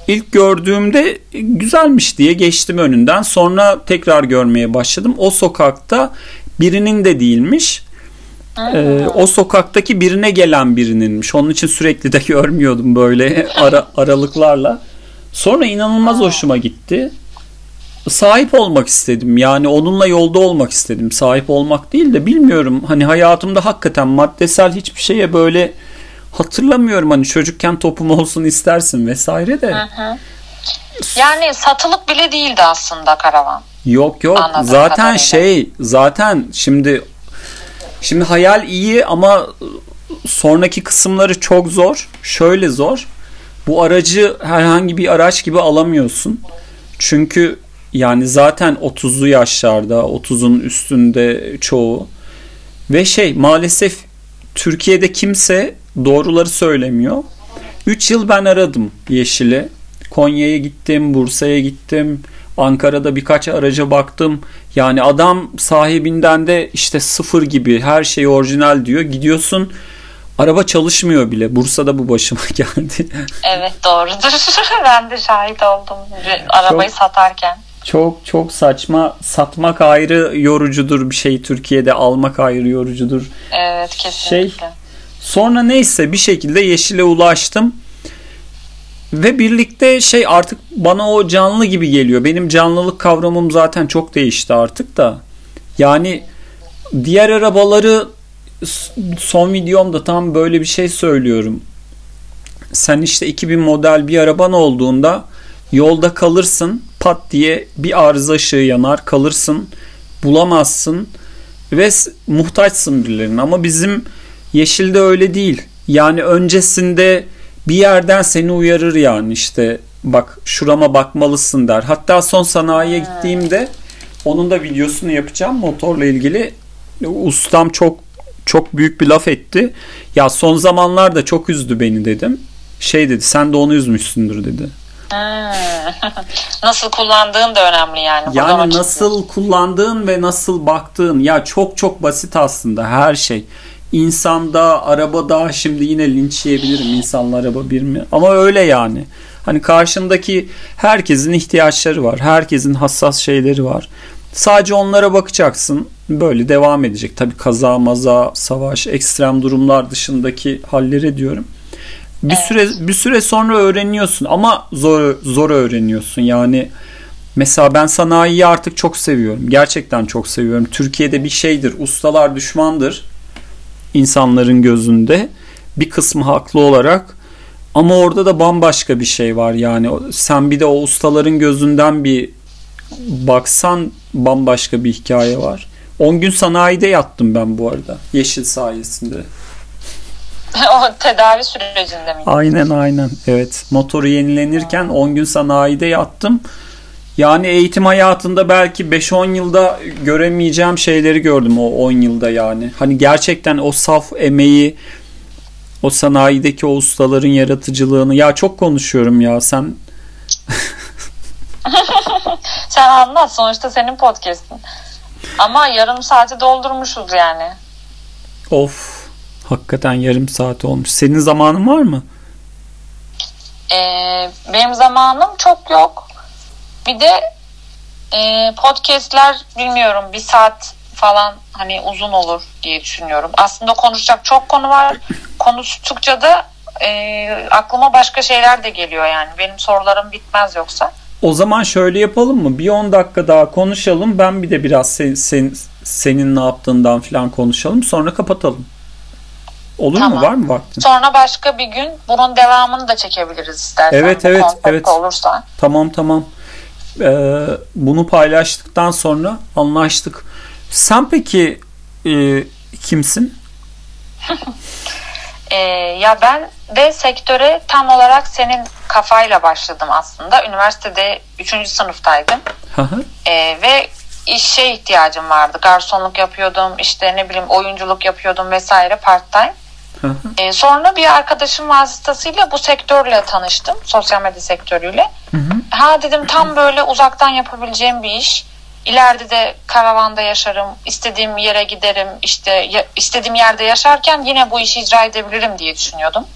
İlk gördüğümde güzelmiş diye geçtim önünden. Sonra tekrar görmeye başladım. O sokakta birinin de değilmiş. Ee, o sokaktaki birine gelen birininmiş. Onun için sürekli de görmüyordum böyle ara, aralıklarla. Sonra inanılmaz hoşuma gitti. Sahip olmak istedim. Yani onunla yolda olmak istedim. Sahip olmak değil de bilmiyorum. Hani hayatımda hakikaten maddesel hiçbir şeye böyle hatırlamıyorum. Hani çocukken topum olsun istersin vesaire de. Hı hı. Yani satılık bile değildi aslında karavan. Yok yok. Anladım zaten kadarıyla. şey zaten şimdi şimdi hayal iyi ama sonraki kısımları çok zor. Şöyle zor. Bu aracı herhangi bir araç gibi alamıyorsun. Çünkü yani zaten 30'lu yaşlarda, 30'un üstünde çoğu. Ve şey maalesef Türkiye'de kimse doğruları söylemiyor. 3 yıl ben aradım Yeşil'i. Konya'ya gittim, Bursa'ya gittim. Ankara'da birkaç araca baktım. Yani adam sahibinden de işte sıfır gibi her şey orijinal diyor. Gidiyorsun Araba çalışmıyor bile. Bursa'da bu başıma geldi. Evet doğrudur. ben de şahit oldum arabayı çok, satarken. Çok çok saçma. Satmak ayrı yorucudur bir şey. Türkiye'de almak ayrı yorucudur. Evet kesinlikle. Şey, sonra neyse bir şekilde Yeşil'e ulaştım. Ve birlikte şey artık bana o canlı gibi geliyor. Benim canlılık kavramım zaten çok değişti artık da. Yani diğer arabaları son videomda tam böyle bir şey söylüyorum. Sen işte 2000 model bir araban olduğunda yolda kalırsın pat diye bir arıza ışığı yanar kalırsın bulamazsın ve muhtaçsın birilerine ama bizim yeşilde öyle değil. Yani öncesinde bir yerden seni uyarır yani işte bak şurama bakmalısın der. Hatta son sanayiye gittiğimde onun da videosunu yapacağım motorla ilgili. Ustam çok çok büyük bir laf etti. Ya son zamanlarda çok üzdü beni dedim. Şey dedi sen de onu üzmüşsündür dedi. nasıl kullandığın da önemli yani. Yani nasıl kullandığın ve nasıl baktığın ya çok çok basit aslında her şey. İnsanda, arabada şimdi yine linç yiyebilirim insanlar araba bir mi? Ama öyle yani. Hani karşındaki herkesin ihtiyaçları var. Herkesin hassas şeyleri var. Sadece onlara bakacaksın. Böyle devam edecek. Tabii kaza, maza, savaş, ekstrem durumlar dışındaki halleri diyorum. Bir evet. süre bir süre sonra öğreniyorsun ama zor zor öğreniyorsun. Yani mesela ben sanayiyi artık çok seviyorum. Gerçekten çok seviyorum. Türkiye'de bir şeydir. Ustalar düşmandır insanların gözünde. Bir kısmı haklı olarak. Ama orada da bambaşka bir şey var yani. Sen bir de o ustaların gözünden bir baksan bambaşka bir hikaye var. 10 gün sanayide yattım ben bu arada. Yeşil sayesinde. o tedavi sürecinde mi? Aynen aynen. Evet. Motoru yenilenirken 10 gün sanayide yattım. Yani eğitim hayatında belki 5-10 yılda göremeyeceğim şeyleri gördüm o 10 yılda yani. Hani gerçekten o saf emeği, o sanayideki o ustaların yaratıcılığını ya çok konuşuyorum ya sen sen anlat sonuçta senin podcast'in. Ama yarım saati doldurmuşuz yani. Of. Hakikaten yarım saat olmuş. Senin zamanın var mı? Ee, benim zamanım çok yok. Bir de e, podcastler bilmiyorum bir saat falan hani uzun olur diye düşünüyorum. Aslında konuşacak çok konu var. Konuştukça da e, aklıma başka şeyler de geliyor yani. Benim sorularım bitmez yoksa. O zaman şöyle yapalım mı? Bir 10 dakika daha konuşalım. Ben bir de biraz sen, sen, senin ne yaptığından falan konuşalım. Sonra kapatalım. Olur tamam. mu? Var mı vaktin? Sonra başka bir gün bunun devamını da çekebiliriz istersen. Evet evet evet. Olursa. Tamam tamam. Ee, bunu paylaştıktan sonra anlaştık. Sen peki e, kimsin? e, ya ben de sektöre tam olarak senin kafayla başladım aslında. Üniversitede 3. sınıftaydım. e, ve işe ihtiyacım vardı. Garsonluk yapıyordum, işte ne bileyim oyunculuk yapıyordum vesaire part time. E, sonra bir arkadaşım vasıtasıyla bu sektörle tanıştım. Sosyal medya sektörüyle. Hı hı. Ha dedim tam böyle uzaktan yapabileceğim bir iş. İleride de karavanda yaşarım, istediğim yere giderim, işte ya, istediğim yerde yaşarken yine bu işi icra edebilirim diye düşünüyordum.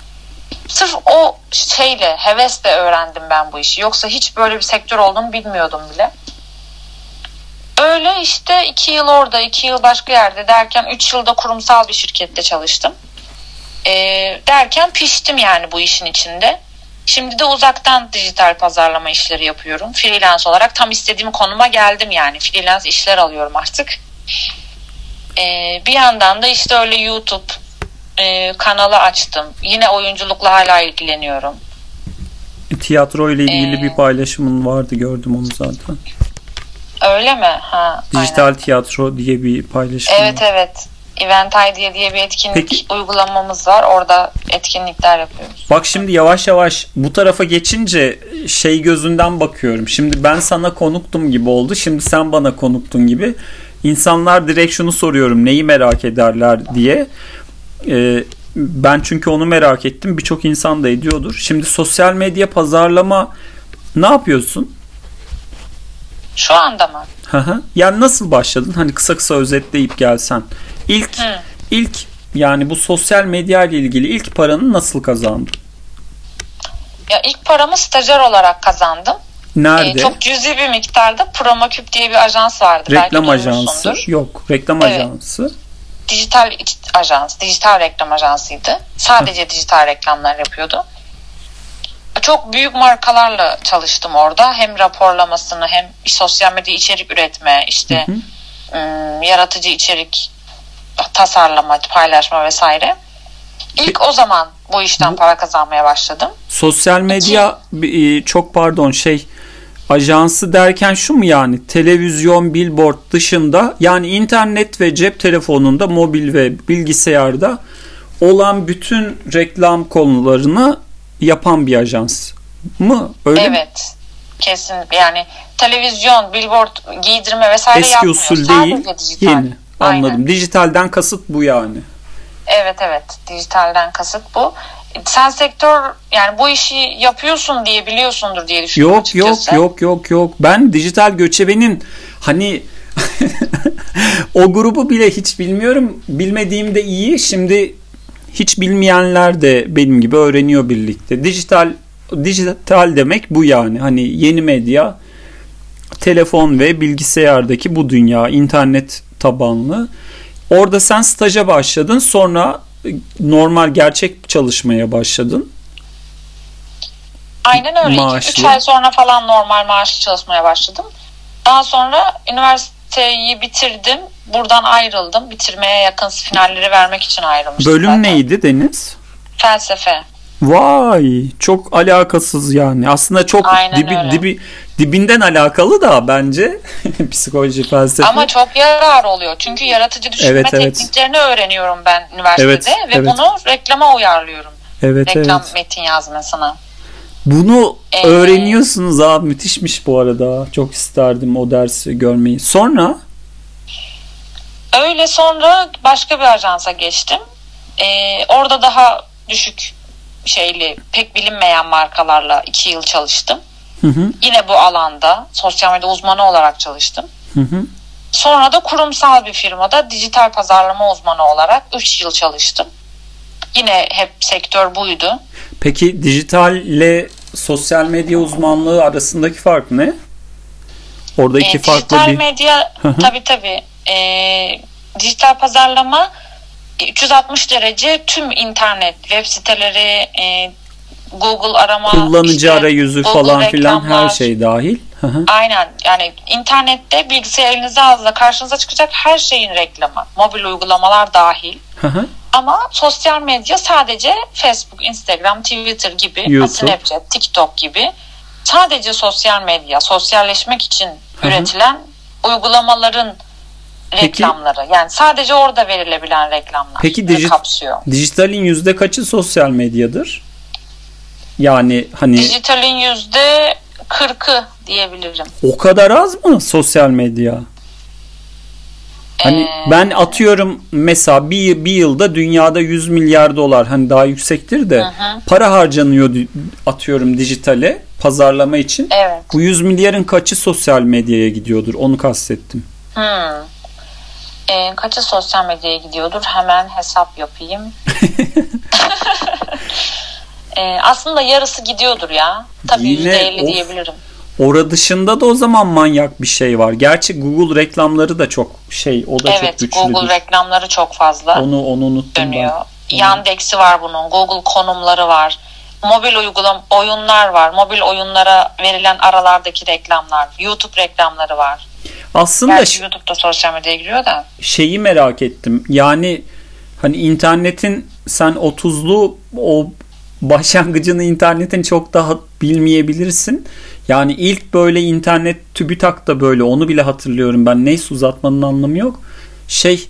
Sırf o şeyle, hevesle öğrendim ben bu işi. Yoksa hiç böyle bir sektör olduğunu bilmiyordum bile. Öyle işte iki yıl orada, iki yıl başka yerde derken üç yılda kurumsal bir şirkette çalıştım. E, derken piştim yani bu işin içinde. Şimdi de uzaktan dijital pazarlama işleri yapıyorum. Freelance olarak tam istediğim konuma geldim yani. Freelance işler alıyorum artık. Ee, bir yandan da işte öyle YouTube e, kanalı açtım. Yine oyunculukla hala ilgileniyorum. Tiyatro ile ilgili ee, bir paylaşımın vardı gördüm onu zaten. Öyle mi? Ha, Dijital aynen. tiyatro diye bir paylaşım. Evet var. evet. Event Idea diye bir etkinlik Peki. uygulamamız var. Orada etkinlikler yapıyoruz. Bak şimdi yavaş yavaş bu tarafa geçince şey gözünden bakıyorum. Şimdi ben sana konuktum gibi oldu. Şimdi sen bana konuktun gibi. İnsanlar direkt şunu soruyorum. Neyi merak ederler diye. Ee, ben çünkü onu merak ettim. Birçok insan da ediyordur. Şimdi sosyal medya pazarlama ne yapıyorsun? Şu anda mı? Yani nasıl başladın? Hani kısa kısa özetleyip gelsen. İlk Hı. ilk yani bu sosyal medya ile ilgili ilk paranı nasıl kazandın? Ya ilk paramı stajyer olarak kazandım. Nerede? Ee, çok cüzi bir miktarda Promoküp diye bir ajans vardı. reklam Belki ajansı. Yok, reklam Evet. ajansı. Dijital ajans, dijital reklam ajansıydı. Sadece dijital reklamlar yapıyordu. Çok büyük markalarla çalıştım orada. Hem raporlamasını hem sosyal medya içerik üretme, işte Hı hı. ım, yaratıcı içerik tasarlama, paylaşma vesaire. İlk o zaman bu işten para kazanmaya başladım. Sosyal medya e, çok pardon şey ajansı derken şu mu yani televizyon, billboard dışında yani internet ve cep telefonunda, mobil ve bilgisayarda olan bütün reklam konularını yapan bir ajans mı? Öyle mi? Evet. Kesin yani televizyon, billboard, giydirme vesaire Eski yapmıyor. usul Sadece değil, dijital. yeni. Aynen. Anladım. Dijitalden kasıt bu yani. Evet evet dijitalden kasıt bu. Sen sektör yani bu işi yapıyorsun diye biliyorsundur diye düşünüyorum Yok yok açıkçası. yok yok yok. Ben dijital göçebenin hani o grubu bile hiç bilmiyorum. Bilmediğim de iyi. Şimdi hiç bilmeyenler de benim gibi öğreniyor birlikte. Dijital dijital demek bu yani. Hani yeni medya, telefon ve bilgisayardaki bu dünya, internet tabanlı. Orada sen staja başladın. Sonra normal gerçek çalışmaya başladın. Aynen öyle. Maaşlı. 3 ay sonra falan normal maaşlı çalışmaya başladım. Daha sonra üniversiteyi bitirdim. Buradan ayrıldım. Bitirmeye yakın finalleri vermek için ayrılmıştım. Bölüm zaten. neydi Deniz? Felsefe. Vay çok alakasız yani. Aslında çok Aynen dibi, öyle. dibi dibinden alakalı da bence psikoloji felsefe. Ama çok yarar oluyor. Çünkü yaratıcı düşünme Evet, evet. tekniklerini öğreniyorum ben üniversitede Evet, ve evet. bunu reklama uyarlıyorum. evet Reklam evet. metin yazmasına. Bunu Ee, öğreniyorsunuz abi müthişmiş bu arada. Çok isterdim o dersi görmeyi. Sonra Öyle sonra başka bir ajansa geçtim. Ee, orada daha düşük şeyli, pek bilinmeyen markalarla iki yıl çalıştım. Hı hı, Yine bu alanda sosyal medya uzmanı olarak çalıştım. hı hı. Sonra da kurumsal bir firmada dijital pazarlama uzmanı olarak 3 yıl çalıştım. Yine hep sektör buydu. Peki dijitalle sosyal medya uzmanlığı arasındaki fark ne? Orada iki Ee, farklı dijital bir medya Hı hı. tabii tabii. Ee, dijital pazarlama e, 360 derece tüm internet, web siteleri, e, Google arama, kullanıcı işte arayüzü Google falan filan her şey dahil. Aynen yani internette bilgisayar elinize aldığında karşınıza çıkacak her şeyin reklamı. Mobil uygulamalar dahil. Ama sosyal medya sadece Facebook, Instagram, Twitter gibi, YouTube. Snapchat, TikTok gibi sadece sosyal medya, sosyalleşmek için üretilen uygulamaların Peki- reklamları. Yani sadece orada verilebilen reklamlar Peki Bunu diji- kapsıyor. Dijitalin yüzde kaçı sosyal medyadır? Yani hani Dijitalin yüzde 40'ı diyebilirim. o kadar az mı sosyal medya? Hani Ee, ben atıyorum mesela bir, bir yılda dünyada 100 milyar dolar hani daha yüksektir de Hı hı. para harcanıyor atıyorum dijitale pazarlama için. Evet. Bu 100 milyarın kaçı sosyal medyaya gidiyordur onu kastettim. Hmm. Ee, kaçı sosyal medyaya gidiyordur? Hemen hesap yapayım. Ee, aslında yarısı gidiyordur ya. Tabii Yine %50 of. diyebilirim. Ora dışında da o zaman manyak bir şey var. Gerçi Google reklamları da çok şey o da çok Evet, güçlüdür. Google reklamları çok fazla Onu onu unuttum dönüyor. ben. Yandex'i var bunun, Google konumları var. Mobil uygulam oyunlar var. Mobil oyunlara verilen aralardaki reklamlar. YouTube reklamları var. Aslında Gerçi YouTube'da sosyal medyaya giriyor da. şeyi merak ettim. Yani hani internetin sen 30'lu o başlangıcını internetin çok daha bilmeyebilirsin. Yani ilk böyle internet TÜBİTAK da böyle onu bile hatırlıyorum ben. Neyse uzatmanın anlamı yok. Şey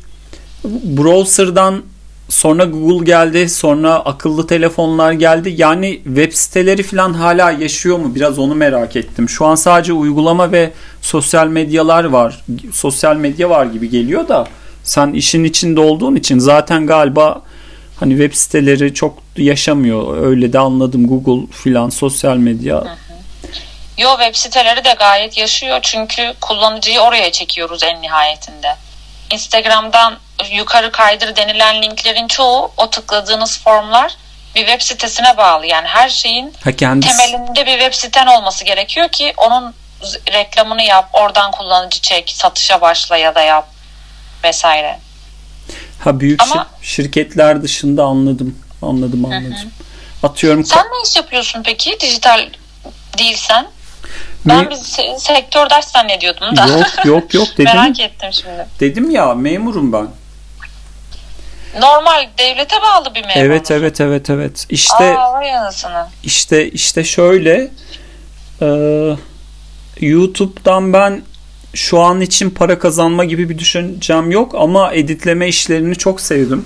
browser'dan sonra Google geldi sonra akıllı telefonlar geldi. Yani web siteleri falan hala yaşıyor mu? Biraz onu merak ettim. Şu an sadece uygulama ve sosyal medyalar var. Sosyal medya var gibi geliyor da sen işin içinde olduğun için zaten galiba hani web siteleri çok yaşamıyor. Öyle de anladım. Google filan sosyal medya. Yo web siteleri de gayet yaşıyor çünkü kullanıcıyı oraya çekiyoruz en nihayetinde. Instagram'dan yukarı kaydır denilen linklerin çoğu o tıkladığınız formlar bir web sitesine bağlı. Yani her şeyin Ha kendisi. temelinde bir web siten olması gerekiyor ki onun reklamını yap, oradan kullanıcı çek, satışa başla ya da yap vesaire. Ha büyük Ama- şir- şirketler dışında anladım. Anladım anladım. Atıyorum Sen ne iş yapıyorsun peki? Dijital değilsen. Ben Me- bir se- sektördaş zannediyordum da. Yok yok yok dedim. Merak ettim şimdi. Dedim ya memurum ben. Normal devlete bağlı bir memur. Evet evet evet evet. İşte Aa vay anasını. işte işte şöyle e, YouTube'dan ben şu an için para kazanma gibi bir düşüncem yok ama editleme işlerini çok sevdim.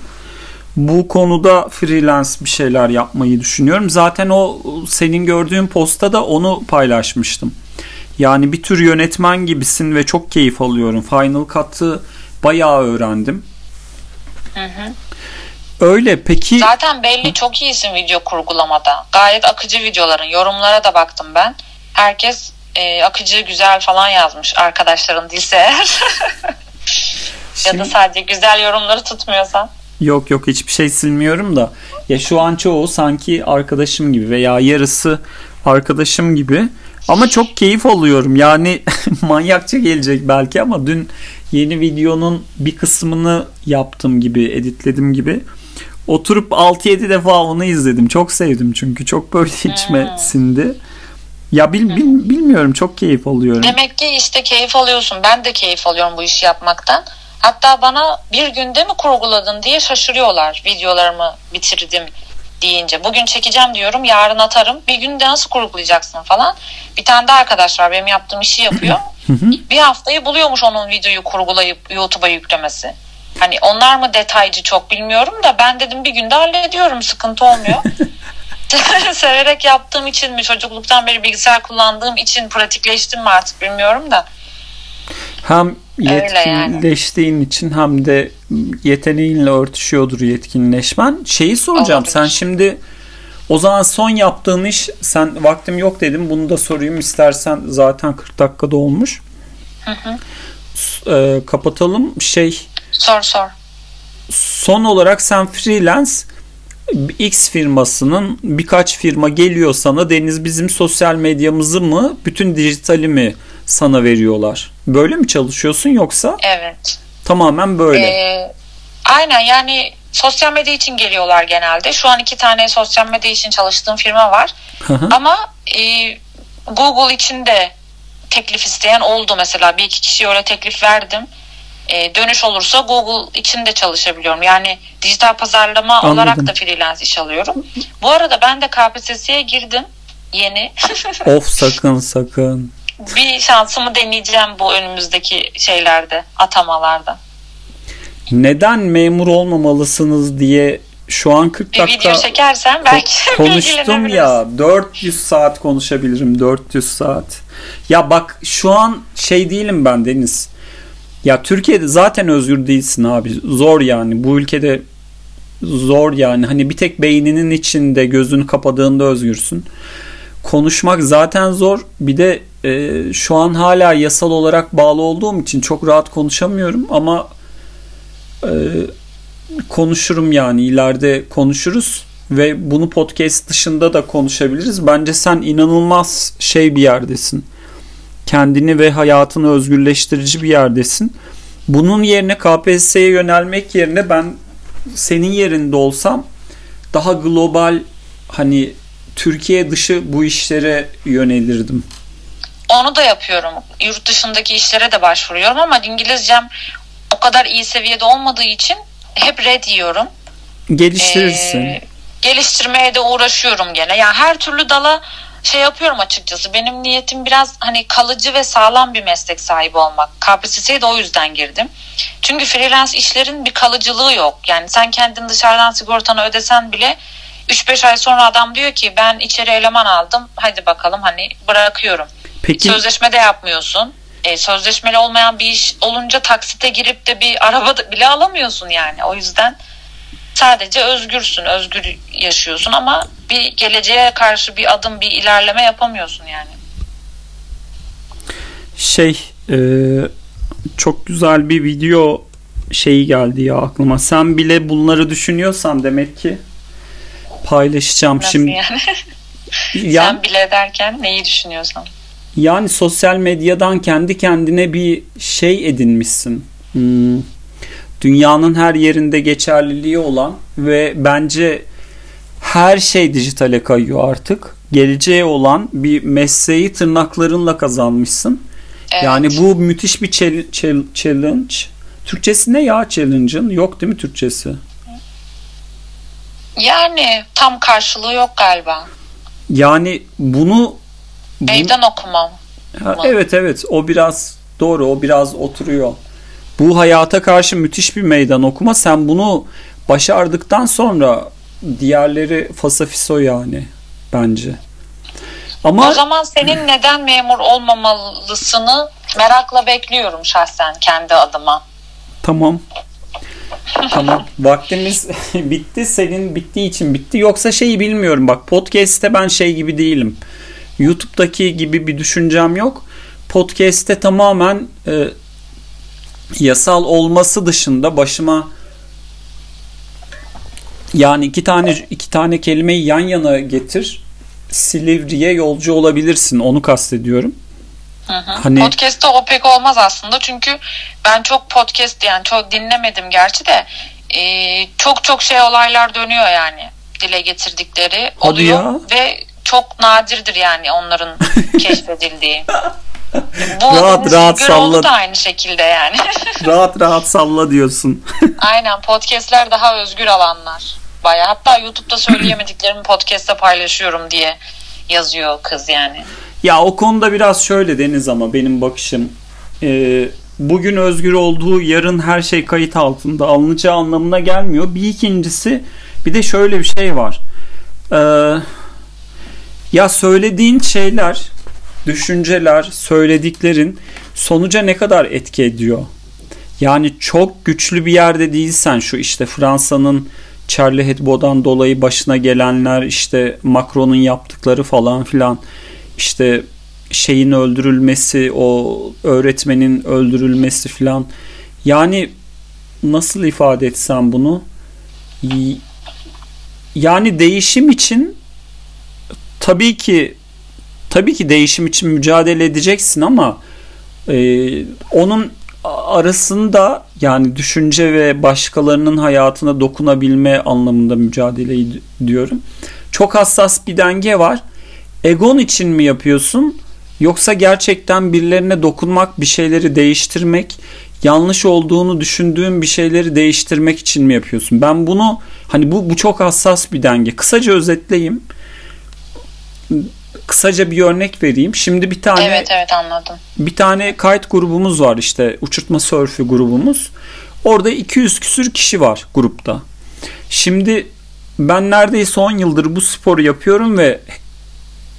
Bu konuda freelance bir şeyler yapmayı düşünüyorum. Zaten o senin gördüğün posta da onu paylaşmıştım. Yani bir tür yönetmen gibisin ve çok keyif alıyorum. Final Cut'ı bayağı öğrendim. Hı hı. Öyle peki Zaten belli çok iyisin video kurgulamada. Gayet akıcı videoların. Yorumlara da baktım ben. Herkes e, akıcı güzel falan yazmış arkadaşların değilse eğer. ya da Şimdi- sadece güzel yorumları tutmuyorsan. Yok yok hiçbir şey silmiyorum da. Ya şu an çoğu sanki arkadaşım gibi veya yarısı arkadaşım gibi. Ama çok keyif alıyorum. Yani manyakça gelecek belki ama dün yeni videonun bir kısmını yaptım gibi editledim gibi. Oturup 6-7 defa onu izledim. Çok sevdim çünkü. Çok böyle içime Hmm. sindi ya bil, bil- bilmiyorum çok keyif alıyorum Demek ki işte keyif alıyorsun. Ben de keyif alıyorum bu işi yapmaktan. Hatta bana bir günde mi kurguladın diye şaşırıyorlar videolarımı bitirdim deyince. Bugün çekeceğim diyorum yarın atarım. Bir günde nasıl kurgulayacaksın falan. Bir tane de arkadaş var benim yaptığım işi yapıyor. bir haftayı buluyormuş onun videoyu kurgulayıp YouTube'a yüklemesi. Hani onlar mı detaycı çok bilmiyorum da ben dedim bir günde hallediyorum sıkıntı olmuyor. Severek yaptığım için mi çocukluktan beri bilgisayar kullandığım için pratikleştim mi artık bilmiyorum da. Hem Öyle yani. yetkinleştiğin için hem de yeteneğinle örtüşüyordur yetkinleşmen. Şeyi soracağım Olabilir. sen şimdi o zaman son yaptığın iş sen vaktim yok dedim bunu da sorayım istersen zaten 40 dakikada olmuş. S- e, kapatalım şey Sor sor. son olarak sen freelance X firmasının birkaç firma geliyor sana Deniz bizim sosyal medyamızı mı bütün dijitali mi sana veriyorlar? Böyle mi çalışıyorsun yoksa Evet. tamamen böyle? Ee, aynen yani sosyal medya için geliyorlar genelde. Şu an iki tane sosyal medya için çalıştığım firma var. Hı hı. Ama e, Google için de teklif isteyen oldu mesela. Bir iki kişiye öyle teklif verdim. E, dönüş olursa Google için de çalışabiliyorum. Yani dijital pazarlama Anladım. olarak da freelance iş alıyorum. Bu arada ben de KPSS'ye girdim. Yeni. of sakın sakın. bir şansımı deneyeceğim bu önümüzdeki şeylerde, atamalarda. Neden memur olmamalısınız diye şu an 40 Bir dakika video çekersen belki konuştum ya 400 saat konuşabilirim 400 saat. Ya bak şu an şey değilim ben Deniz. Ya Türkiye'de zaten özgür değilsin abi. Zor yani. Bu ülkede zor yani. Hani bir tek beyninin içinde gözünü kapadığında özgürsün. Konuşmak zaten zor. Bir de e, şu an hala yasal olarak bağlı olduğum için çok rahat konuşamıyorum ama e, konuşurum yani ileride konuşuruz ve bunu podcast dışında da konuşabiliriz. Bence sen inanılmaz şey bir yerdesin. Kendini ve hayatını özgürleştirici bir yerdesin. Bunun yerine KPSS'ye yönelmek yerine ben senin yerinde olsam daha global hani Türkiye dışı bu işlere yönelirdim. Onu da yapıyorum. Yurt dışındaki işlere de başvuruyorum ama İngilizcem o kadar iyi seviyede olmadığı için hep red yiyorum. Geliştirirsin. Ee, geliştirmeye de uğraşıyorum gene. Yani her türlü dala şey yapıyorum açıkçası. Benim niyetim biraz hani kalıcı ve sağlam bir meslek sahibi olmak. KPSS'ye de o yüzden girdim. Çünkü freelance işlerin bir kalıcılığı yok. Yani sen kendin dışarıdan sigortanı ödesen bile 3-5 ay sonra adam diyor ki ben içeri eleman aldım. Hadi bakalım hani bırakıyorum. Peki Sözleşme de yapmıyorsun. E, sözleşmeli olmayan bir iş olunca taksite girip de bir araba bile alamıyorsun yani. O yüzden sadece özgürsün, özgür yaşıyorsun ama bir geleceğe karşı bir adım, bir ilerleme yapamıyorsun yani. şey e, çok güzel bir video şeyi geldi ya aklıma. Sen bile bunları düşünüyorsan demek ki paylaşacağım Nasıl şimdi. yani? Ya, Sen bile derken neyi düşünüyorsan. yani sosyal medyadan kendi kendine bir şey edinmişsin. Hmm. Dünyanın her yerinde geçerliliği olan ve bence her şey dijitale kayıyor artık. Geleceğe olan bir mesleği tırnaklarınla kazanmışsın. Evet. Yani bu müthiş bir chal- chal- challenge. Türkçesi ne ya challenge'ın? Yok değil mi Türkçesi? Yani tam karşılığı yok galiba. Yani bunu bu- Meydan okumam. Ha, evet evet o biraz doğru o biraz oturuyor. Bu hayata karşı müthiş bir meydan okuma. Sen bunu başardıktan sonra diğerleri fasafiso yani bence. Ama O zaman senin neden memur olmamalısını merakla bekliyorum şahsen kendi adıma. Tamam. Tamam. Vaktimiz bitti. Senin bittiği için bitti. Yoksa şeyi bilmiyorum. Bak podcast'te ben şey gibi değilim. YouTube'daki gibi bir düşüncem yok. Podcast'te tamamen e, yasal olması dışında başıma yani iki tane iki tane kelimeyi yan yana getir. Silivri'ye yolcu olabilirsin. Onu kastediyorum. Hı hı. Hani- Podcast'te o pek olmaz aslında çünkü ben çok podcast yani çok dinlemedim gerçi de e, çok çok şey olaylar dönüyor yani dile getirdikleri Hadi oluyor ya. ve çok nadirdir yani onların keşfedildiği. Rahat, rahat salla. da aynı şekilde yani. rahat rahat salla diyorsun. Aynen podcastler daha özgür alanlar. Baya hatta YouTube'da söyleyemediklerimi podcast'te paylaşıyorum diye yazıyor kız yani. Ya o konuda biraz şöyle Deniz ama benim bakışım. Ee, bugün özgür olduğu yarın her şey kayıt altında alınacağı anlamına gelmiyor. Bir ikincisi bir de şöyle bir şey var. Ee, ya söylediğin şeyler, düşünceler, söylediklerin sonuca ne kadar etki ediyor? Yani çok güçlü bir yerde değilsen şu işte Fransa'nın Charlie Hebdo'dan dolayı başına gelenler işte Macron'un yaptıkları falan filan işte şeyin öldürülmesi o öğretmenin öldürülmesi filan yani nasıl ifade etsem bunu yani değişim için tabii ki tabii ki değişim için mücadele edeceksin ama e, onun arasında yani düşünce ve başkalarının hayatına dokunabilme anlamında mücadele diyorum. Çok hassas bir denge var. Egon için mi yapıyorsun? Yoksa gerçekten birilerine dokunmak, bir şeyleri değiştirmek, yanlış olduğunu düşündüğün bir şeyleri değiştirmek için mi yapıyorsun? Ben bunu hani bu bu çok hassas bir denge. Kısaca özetleyeyim. Kısaca bir örnek vereyim. Şimdi bir tane Evet evet anladım. bir tane kayıt grubumuz var işte uçurtma sörfü grubumuz. Orada 200 küsür kişi var grupta. Şimdi ben neredeyse 10 yıldır bu sporu yapıyorum ve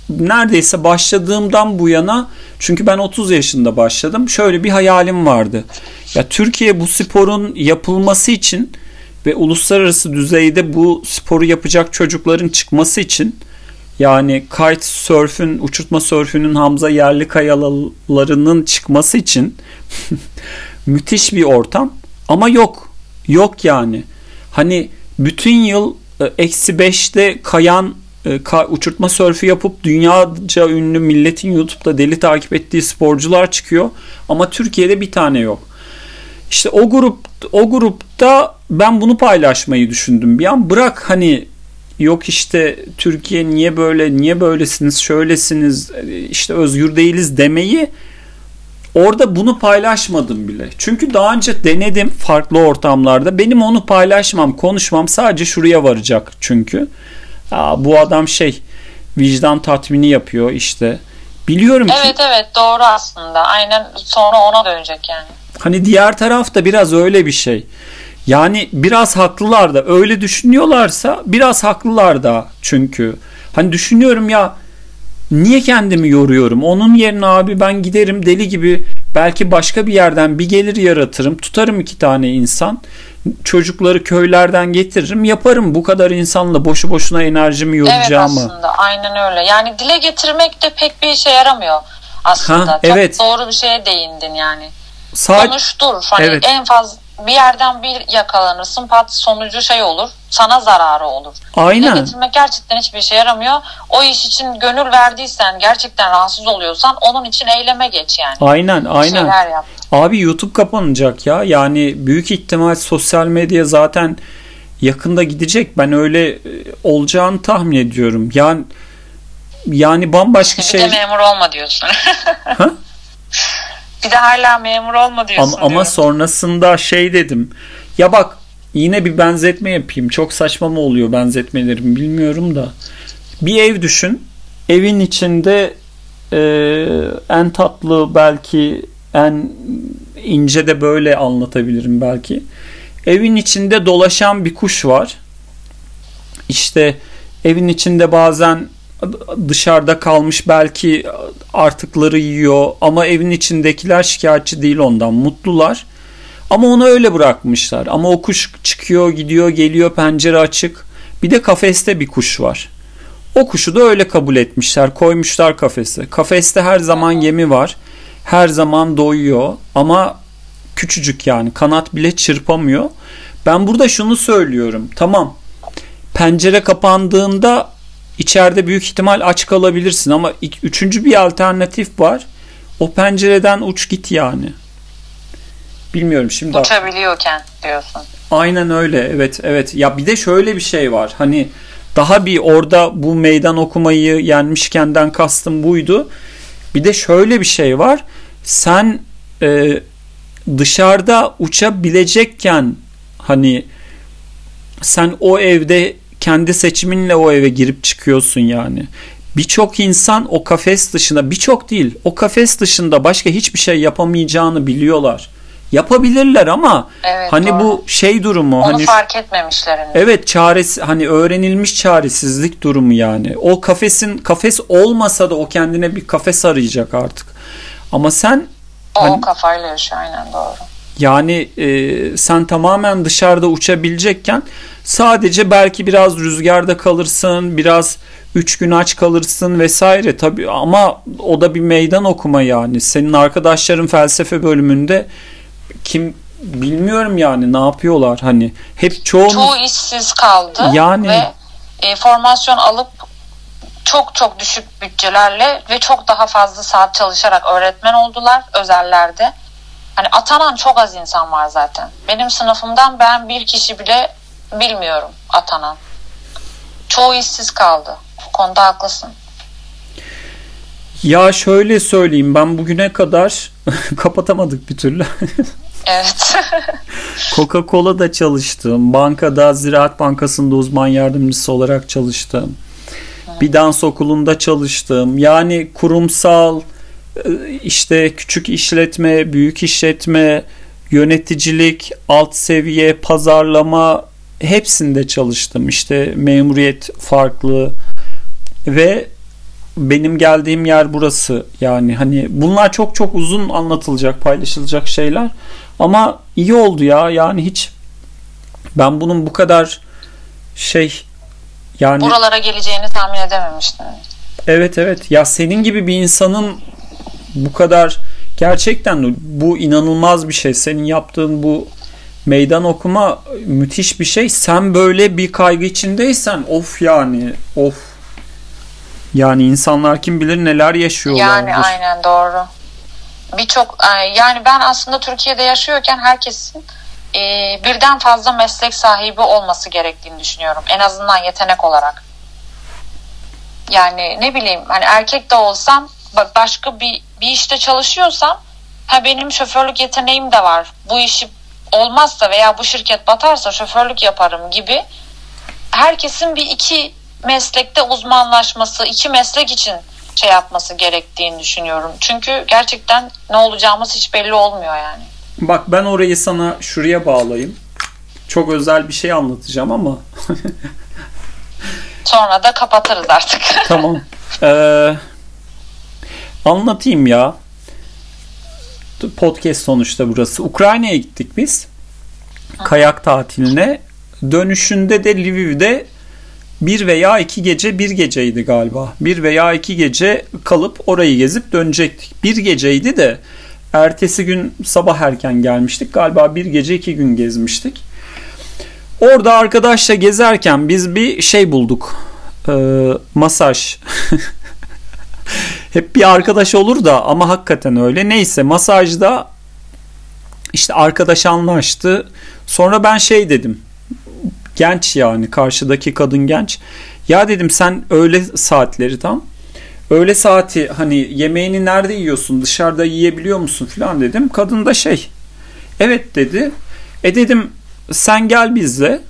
neredeyse başladığımdan bu yana çünkü ben 30 yaşında başladım. Şöyle bir hayalim vardı. Ya Türkiye bu sporun yapılması için ve uluslararası düzeyde bu sporu yapacak çocukların çıkması için yani kite sörfün, uçurtma sörfünün Hamza yerli kayalarının çıkması için müthiş bir ortam. Ama yok. Yok yani. Hani bütün yıl e, eksi beşte kayan e, uçurtma sörfü yapıp dünyaca ünlü milletin YouTube'da deli takip ettiği sporcular çıkıyor. Ama Türkiye'de bir tane yok. İşte o grup o grupta ben bunu paylaşmayı düşündüm. Bir an bırak hani yok işte Türkiye niye böyle niye böylesiniz şöylesiniz işte özgür değiliz demeyi orada bunu paylaşmadım bile. Çünkü daha önce denedim farklı ortamlarda. Benim onu paylaşmam, konuşmam sadece şuraya varacak çünkü. Aa, bu adam şey vicdan tatmini yapıyor işte. Biliyorum ki Evet evet doğru aslında. Aynen sonra ona dönecek yani. Hani diğer tarafta biraz öyle bir şey. Yani biraz haklılar da öyle düşünüyorlarsa biraz haklılar da çünkü. Hani düşünüyorum ya niye kendimi yoruyorum? Onun yerine abi ben giderim deli gibi belki başka bir yerden bir gelir yaratırım. Tutarım iki tane insan. Çocukları köylerden getiririm. Yaparım bu kadar insanla boşu boşuna enerjimi Evet yoracağımı. aslında aynen öyle. Yani dile getirmek de pek bir işe yaramıyor aslında. Ha, Çok evet. doğru bir şeye değindin yani. Sadece Konuştur. Hani Evet. en fazla bir yerden bir yakalanırsın pat sonucu şey olur sana zararı olur. Aynen. Dile getirmek gerçekten hiçbir işe yaramıyor. O iş için gönül verdiysen gerçekten rahatsız oluyorsan onun için eyleme geç yani. Aynen aynen. Yap. Abi YouTube kapanacak ya. Yani büyük ihtimal sosyal medya zaten yakında gidecek. Ben öyle e, olacağını tahmin ediyorum. Yani yani bambaşka Bir şey. de memur olma diyorsun. Ha? Bir de hala memur olma diyorsun. Ama, ama sonrasında şey dedim. Ya bak yine bir benzetme yapayım. Çok saçma mı oluyor benzetmelerim bilmiyorum da. Bir ev düşün. Evin içinde e, en tatlı belki en ince de böyle anlatabilirim belki. Evin içinde dolaşan bir kuş var. İşte evin içinde bazen dışarıda kalmış belki artıkları yiyor ama evin içindekiler şikayetçi değil ondan mutlular. Ama onu öyle bırakmışlar. Ama o kuş çıkıyor, gidiyor, geliyor, pencere açık. Bir de kafeste bir kuş var. O kuşu da öyle kabul etmişler. Koymuşlar kafese. Kafeste her zaman yemi var. Her zaman doyuyor. Ama küçücük yani. Kanat bile çırpamıyor. Ben burada şunu söylüyorum. Tamam. Pencere kapandığında içeride büyük ihtimal aç kalabilirsin ama üçüncü bir alternatif var. O pencereden uç git yani. Bilmiyorum şimdi. Uçabiliyorken diyorsun. Aynen öyle. Evet evet. Ya bir de şöyle bir şey var. Hani daha bir orada bu meydan okumayı yenmişkenden kastım buydu. Bir de şöyle bir şey var. Sen e, dışarıda uçabilecekken hani sen o evde kendi seçiminle o eve girip çıkıyorsun yani. Birçok insan o kafes dışında birçok değil o kafes dışında başka hiçbir şey yapamayacağını biliyorlar. Yapabilirler ama Evet, hani doğru. bu şey durumu Onu hani fark etmemişler henüz. Evet çaresi hani öğrenilmiş çaresizlik durumu yani. O kafesin kafes olmasa da o kendine bir kafes arayacak artık. Ama sen O, hani- o kafayla yaşıyor aynen doğru. yani e, sen tamamen dışarıda uçabilecekken sadece belki biraz rüzgarda kalırsın, biraz üç gün aç kalırsın vesaire tabii ama o da bir meydan okuma yani. Senin arkadaşların felsefe bölümünde kim bilmiyorum yani ne yapıyorlar hani hep çoğunuz Çoğu işsiz kaldı Yani- ve e, formasyon alıp çok çok düşük bütçelerle ve çok daha fazla saat çalışarak öğretmen oldular özellerde. Hani atanan çok az insan var zaten. Benim sınıfımdan ben bir kişi bile bilmiyorum atanan. Çoğu işsiz kaldı. Bu konuda haklısın. Ya şöyle söyleyeyim ben bugüne kadar kapatamadık bir türlü. Evet. Coca-Cola'da çalıştım. Bankada Ziraat Bankası'nda uzman yardımcısı olarak çalıştım. Bir dans okulunda çalıştım. Yani kurumsal e, işte küçük işletme, büyük işletme, yöneticilik, alt seviye, pazarlama hepsinde çalıştım. İşte memuriyet farklı ve benim geldiğim yer burası. Yani hani bunlar çok çok uzun anlatılacak, paylaşılacak şeyler. Ama iyi oldu ya. Yani hiç ben bunun bu kadar şey yani Buralara geleceğini tahmin edememiştim. evet evet ya senin gibi bir insanın bu kadar gerçekten bu inanılmaz bir şey. Senin yaptığın bu meydan okuma müthiş bir şey. Sen böyle bir kaygı içindeysen of yani of yani insanlar kim bilir neler yaşıyorlardır. Yani aynen doğru. Birçok e, yani ben aslında Türkiye'de yaşıyorken herkesin e, birden fazla meslek sahibi olması gerektiğini düşünüyorum. En azından yetenek olarak. Yani ne bileyim hani erkek de olsam ba- başka bir bir işte çalışıyorsam ha benim şoförlük yeteneğim de var. Bu işi olmazsa veya bu şirket batarsa şoförlük yaparım gibi herkesin bir iki meslekte uzmanlaşması, iki meslek için şey yapması gerektiğini düşünüyorum. Çünkü gerçekten ne olacağımız hiç belli olmuyor yani. Bak ben orayı sana şuraya bağlayayım. Çok özel bir şey anlatacağım ama Sonra da kapatırız artık. tamam. Ee, anlatayım ya. Podcast sonuçta burası. Ukrayna'ya gittik biz. Kayak tatiline. Dönüşünde de Lviv'de bir veya iki gece bir geceydi galiba. Bir veya iki gece kalıp orayı gezip dönecektik. Bir geceydi de Ertesi gün sabah erken gelmiştik. Galiba bir gece iki gün gezmiştik. Orada arkadaşla gezerken biz bir şey bulduk. Ee, masaj. Hep bir arkadaş olur da ama hakikaten öyle. Neyse masajda işte arkadaş anlaştı. Sonra ben şey dedim. Genç yani karşıdaki kadın genç. Ya dedim sen öğle saatleri tam. Öğle saati hani yemeğini nerede yiyorsun dışarıda yiyebiliyor musun falan dedim. Kadın da şey evet dedi. E dedim sen gel bizle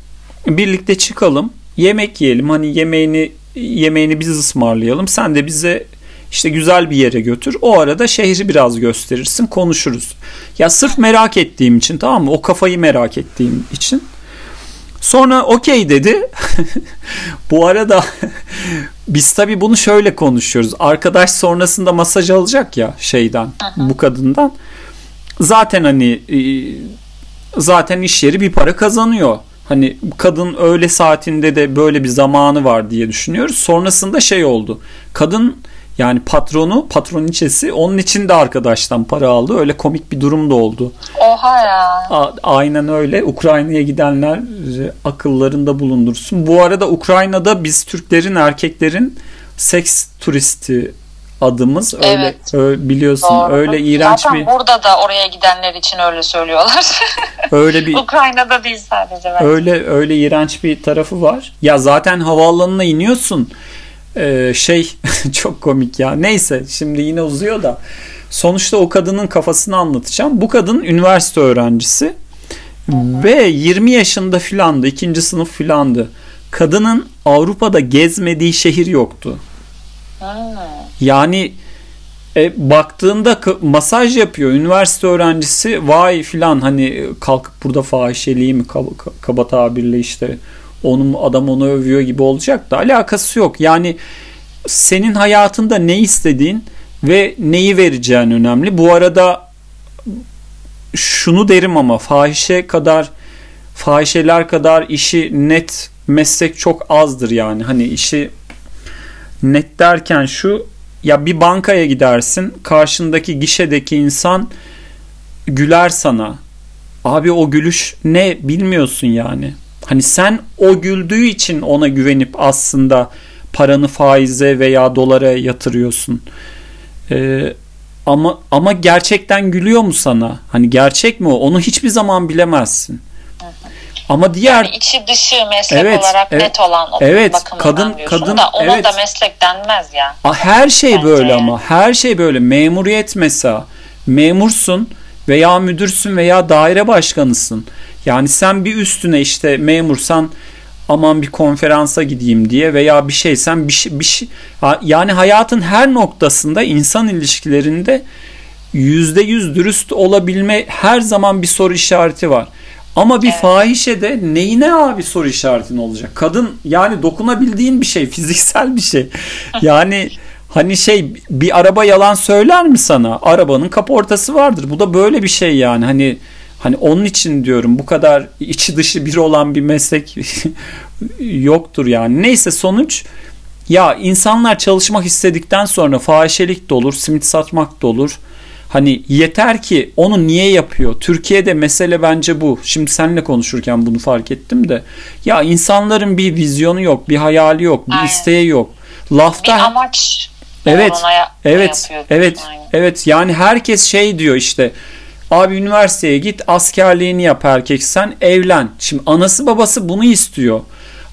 birlikte çıkalım yemek yiyelim hani yemeğini yemeğini biz ısmarlayalım sen de bize işte güzel bir yere götür. O arada şehri biraz gösterirsin, konuşuruz. Ya sırf merak ettiğim için tamam mı? O kafayı merak ettiğim için. Sonra okey dedi. bu arada biz tabii bunu şöyle konuşuyoruz. Arkadaş sonrasında masaj alacak ya şeyden, bu kadından. Zaten hani e, zaten iş yeri bir para kazanıyor. Hani kadın öğle saatinde de böyle bir zamanı var diye düşünüyoruz. Sonrasında şey oldu. Kadın yani patronu, patroniçesi onun için de arkadaştan para aldı. Öyle komik bir durum da oldu. Oha ya. A- aynen öyle. Ukrayna'ya gidenler e, akıllarında bulundursun. Bu arada Ukrayna'da biz Türklerin, erkeklerin seks turisti adımız öyle, evet. öyle biliyorsun Doğru. öyle iğrenç Zaten bir burada da oraya gidenler için öyle söylüyorlar. öyle bir Ukrayna'da değil sadece. Bence. Öyle öyle iğrenç bir tarafı var. Ya zaten havaalanına iniyorsun. Ee, şey çok komik ya. Neyse şimdi yine uzuyor da. Sonuçta o kadının kafasını anlatacağım. Bu kadın üniversite öğrencisi ve 20 yaşında filandı. ikinci sınıf filandı. Kadının Avrupa'da gezmediği şehir yoktu. Yani e, baktığında masaj yapıyor üniversite öğrencisi vay filan hani kalkıp burada fahişeliği mi kaba, kaba tabirle işte onun adam onu övüyor gibi olacak da alakası yok. Yani senin hayatında ne istediğin ve neyi vereceğin önemli. Bu arada şunu derim ama fahişe kadar fahişeler kadar işi net meslek çok azdır yani. Hani işi net derken şu ya bir bankaya gidersin karşındaki gişedeki insan güler sana. Abi o gülüş ne bilmiyorsun yani. Hani sen o güldüğü için ona güvenip aslında paranı faize veya dolara yatırıyorsun. Ee, ama ama gerçekten gülüyor mu sana? Hani gerçek mi o? Onu hiçbir zaman bilemezsin. Ama diğer yani içi dışı meslek evet, olarak evet, net olan o evet, kadın kadın da ona evet. da meslek denmez ya. Her şey Bence. böyle ama her şey böyle memuriyet mesela memursun veya müdürsün veya daire başkanısın. Yani sen bir üstüne işte memursan aman bir konferansa gideyim diye veya bir şeysen bir şey, bir şey yani hayatın her noktasında insan ilişkilerinde yüzde yüz dürüst olabilme her zaman bir soru işareti var. Ama bir evet. fahişede neyine abi soru işaretin olacak? Kadın yani dokunabildiğin bir şey, fiziksel bir şey. Yani hani şey bir araba yalan söyler mi sana? Arabanın kaportası vardır. Bu da böyle bir şey yani. Hani Hani onun için diyorum bu kadar içi dışı bir olan bir meslek yoktur yani. Neyse sonuç ya insanlar çalışmak istedikten sonra fahişelik de olur, simit satmak da olur. Hani yeter ki onu niye yapıyor? Türkiye'de mesele bence bu. Şimdi seninle konuşurken bunu fark ettim de. Ya insanların bir vizyonu yok, bir hayali yok, bir Aynen. isteği yok. Lafta bir amaç Evet. Evet. Evet. Evet. Yani herkes şey diyor işte Abi üniversiteye git askerliğini yap erkeksen evlen. Şimdi anası babası bunu istiyor.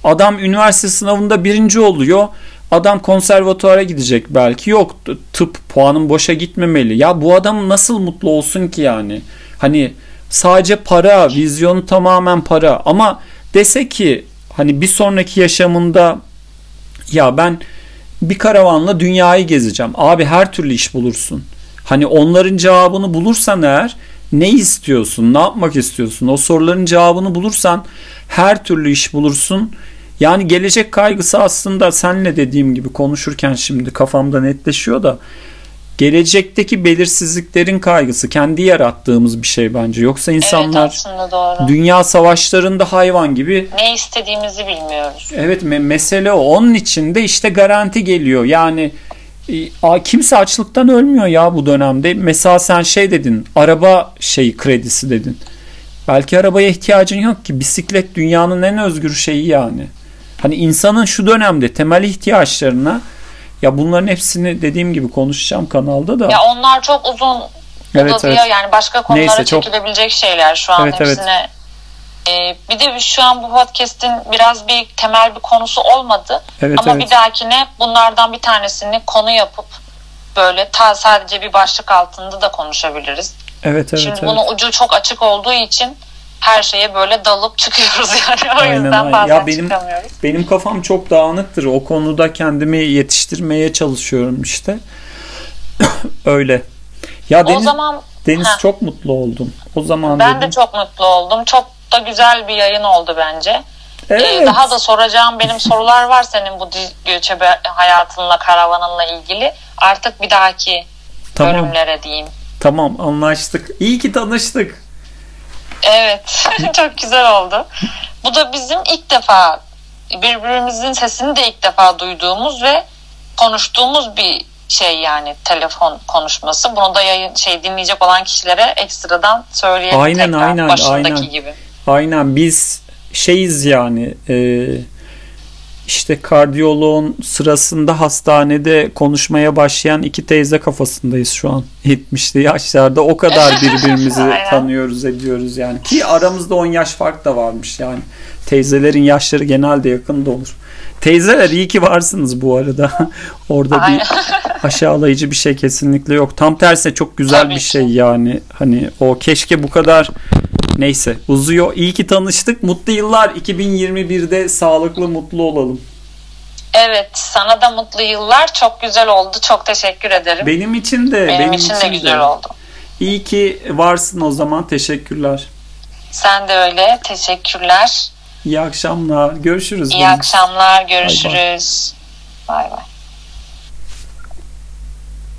Adam üniversite sınavında birinci oluyor. Adam konservatuara gidecek belki. Yok tıp puanın boşa gitmemeli. Ya bu adam nasıl mutlu olsun ki yani? Hani sadece para, vizyonu tamamen para. Ama dese ki hani bir sonraki yaşamında ya ben bir karavanla dünyayı gezeceğim. Abi her türlü iş bulursun. Hani onların cevabını bulursan eğer ne istiyorsun? Ne yapmak istiyorsun? O soruların cevabını bulursan her türlü iş bulursun. Yani gelecek kaygısı aslında senle dediğim gibi konuşurken şimdi kafamda netleşiyor da gelecekteki belirsizliklerin kaygısı kendi yarattığımız bir şey bence. Yoksa insanlar evet, dünya savaşlarında hayvan gibi ne istediğimizi bilmiyoruz. Evet me- mesele o. Onun için de işte garanti geliyor. Yani e, kimse açlıktan ölmüyor ya bu dönemde. Mesela sen şey dedin, araba şeyi kredisi dedin. Belki arabaya ihtiyacın yok ki. Bisiklet dünyanın en özgür şeyi yani. Hani insanın şu dönemde temel ihtiyaçlarına ya bunların hepsini dediğim gibi konuşacağım kanalda da. Ya onlar çok uzun Evet, uzadıya evet. yani başka konulara Neyse, çok- çekilebilecek şeyler şu an Evet, evet. Ee, bir de şu an bu podcast'in biraz bir temel bir konusu olmadı. Evet, Ama evet. bir dahakine bunlardan bir tanesini konu yapıp böyle ta sadece bir başlık altında da konuşabiliriz. Evet evet Şimdi evet. bunun ucu çok açık olduğu için her şeye böyle dalıp çıkıyoruz yani. O Aynen, yüzden aynen. bazen Ya benim- çıkamıyoruz. Benim kafam çok dağınıktır. O konuda kendimi yetiştirmeye çalışıyorum işte. Öyle. Ya O Deniz, zaman Deniz Heh. çok mutlu oldum. O zaman ben dedim. de çok mutlu oldum. Çok da güzel bir yayın oldu bence. Ee, Evet. daha da soracağım benim sorular var senin bu göçebe hayatınla, karavanınla ilgili. Artık bir dahaki Tamam. bölümlere diyeyim. Tamam anlaştık. İyi ki tanıştık. Evet, çok güzel oldu. Bu da bizim ilk defa birbirimizin sesini de ilk defa duyduğumuz ve konuştuğumuz bir şey yani telefon konuşması. Bunu da yayın şey dinleyecek olan kişilere ekstradan söyleyelim Aynen, tekrar aynen, başındaki aynen. gibi. Aynen biz şeyiz yani e, işte kardiyoloğun sırasında hastanede konuşmaya başlayan iki teyze kafasındayız şu an. 70'li yaşlarda o kadar birbirimizi tanıyoruz ediyoruz yani. Ki aramızda 10 yaş fark da varmış yani. Teyzelerin yaşları genelde yakın da olur. Teyzeler iyi ki varsınız bu arada. Orada bir Aynen. aşağılayıcı bir şey kesinlikle yok. Tam tersine çok güzel Tabii bir ki. şey yani. Hani o keşke bu kadar neyse uzuyor. İyi ki tanıştık. Mutlu yıllar 2021'de sağlıklı mutlu olalım. Evet, sana da mutlu yıllar. Çok güzel oldu. Çok teşekkür ederim. Benim için de benim, için de güzel oldu. İyi ki varsın o zaman. Teşekkürler. Sen de öyle. Teşekkürler. İyi akşamlar. Görüşürüz. İyi Deniz. akşamlar. Görüşürüz. Bay bay.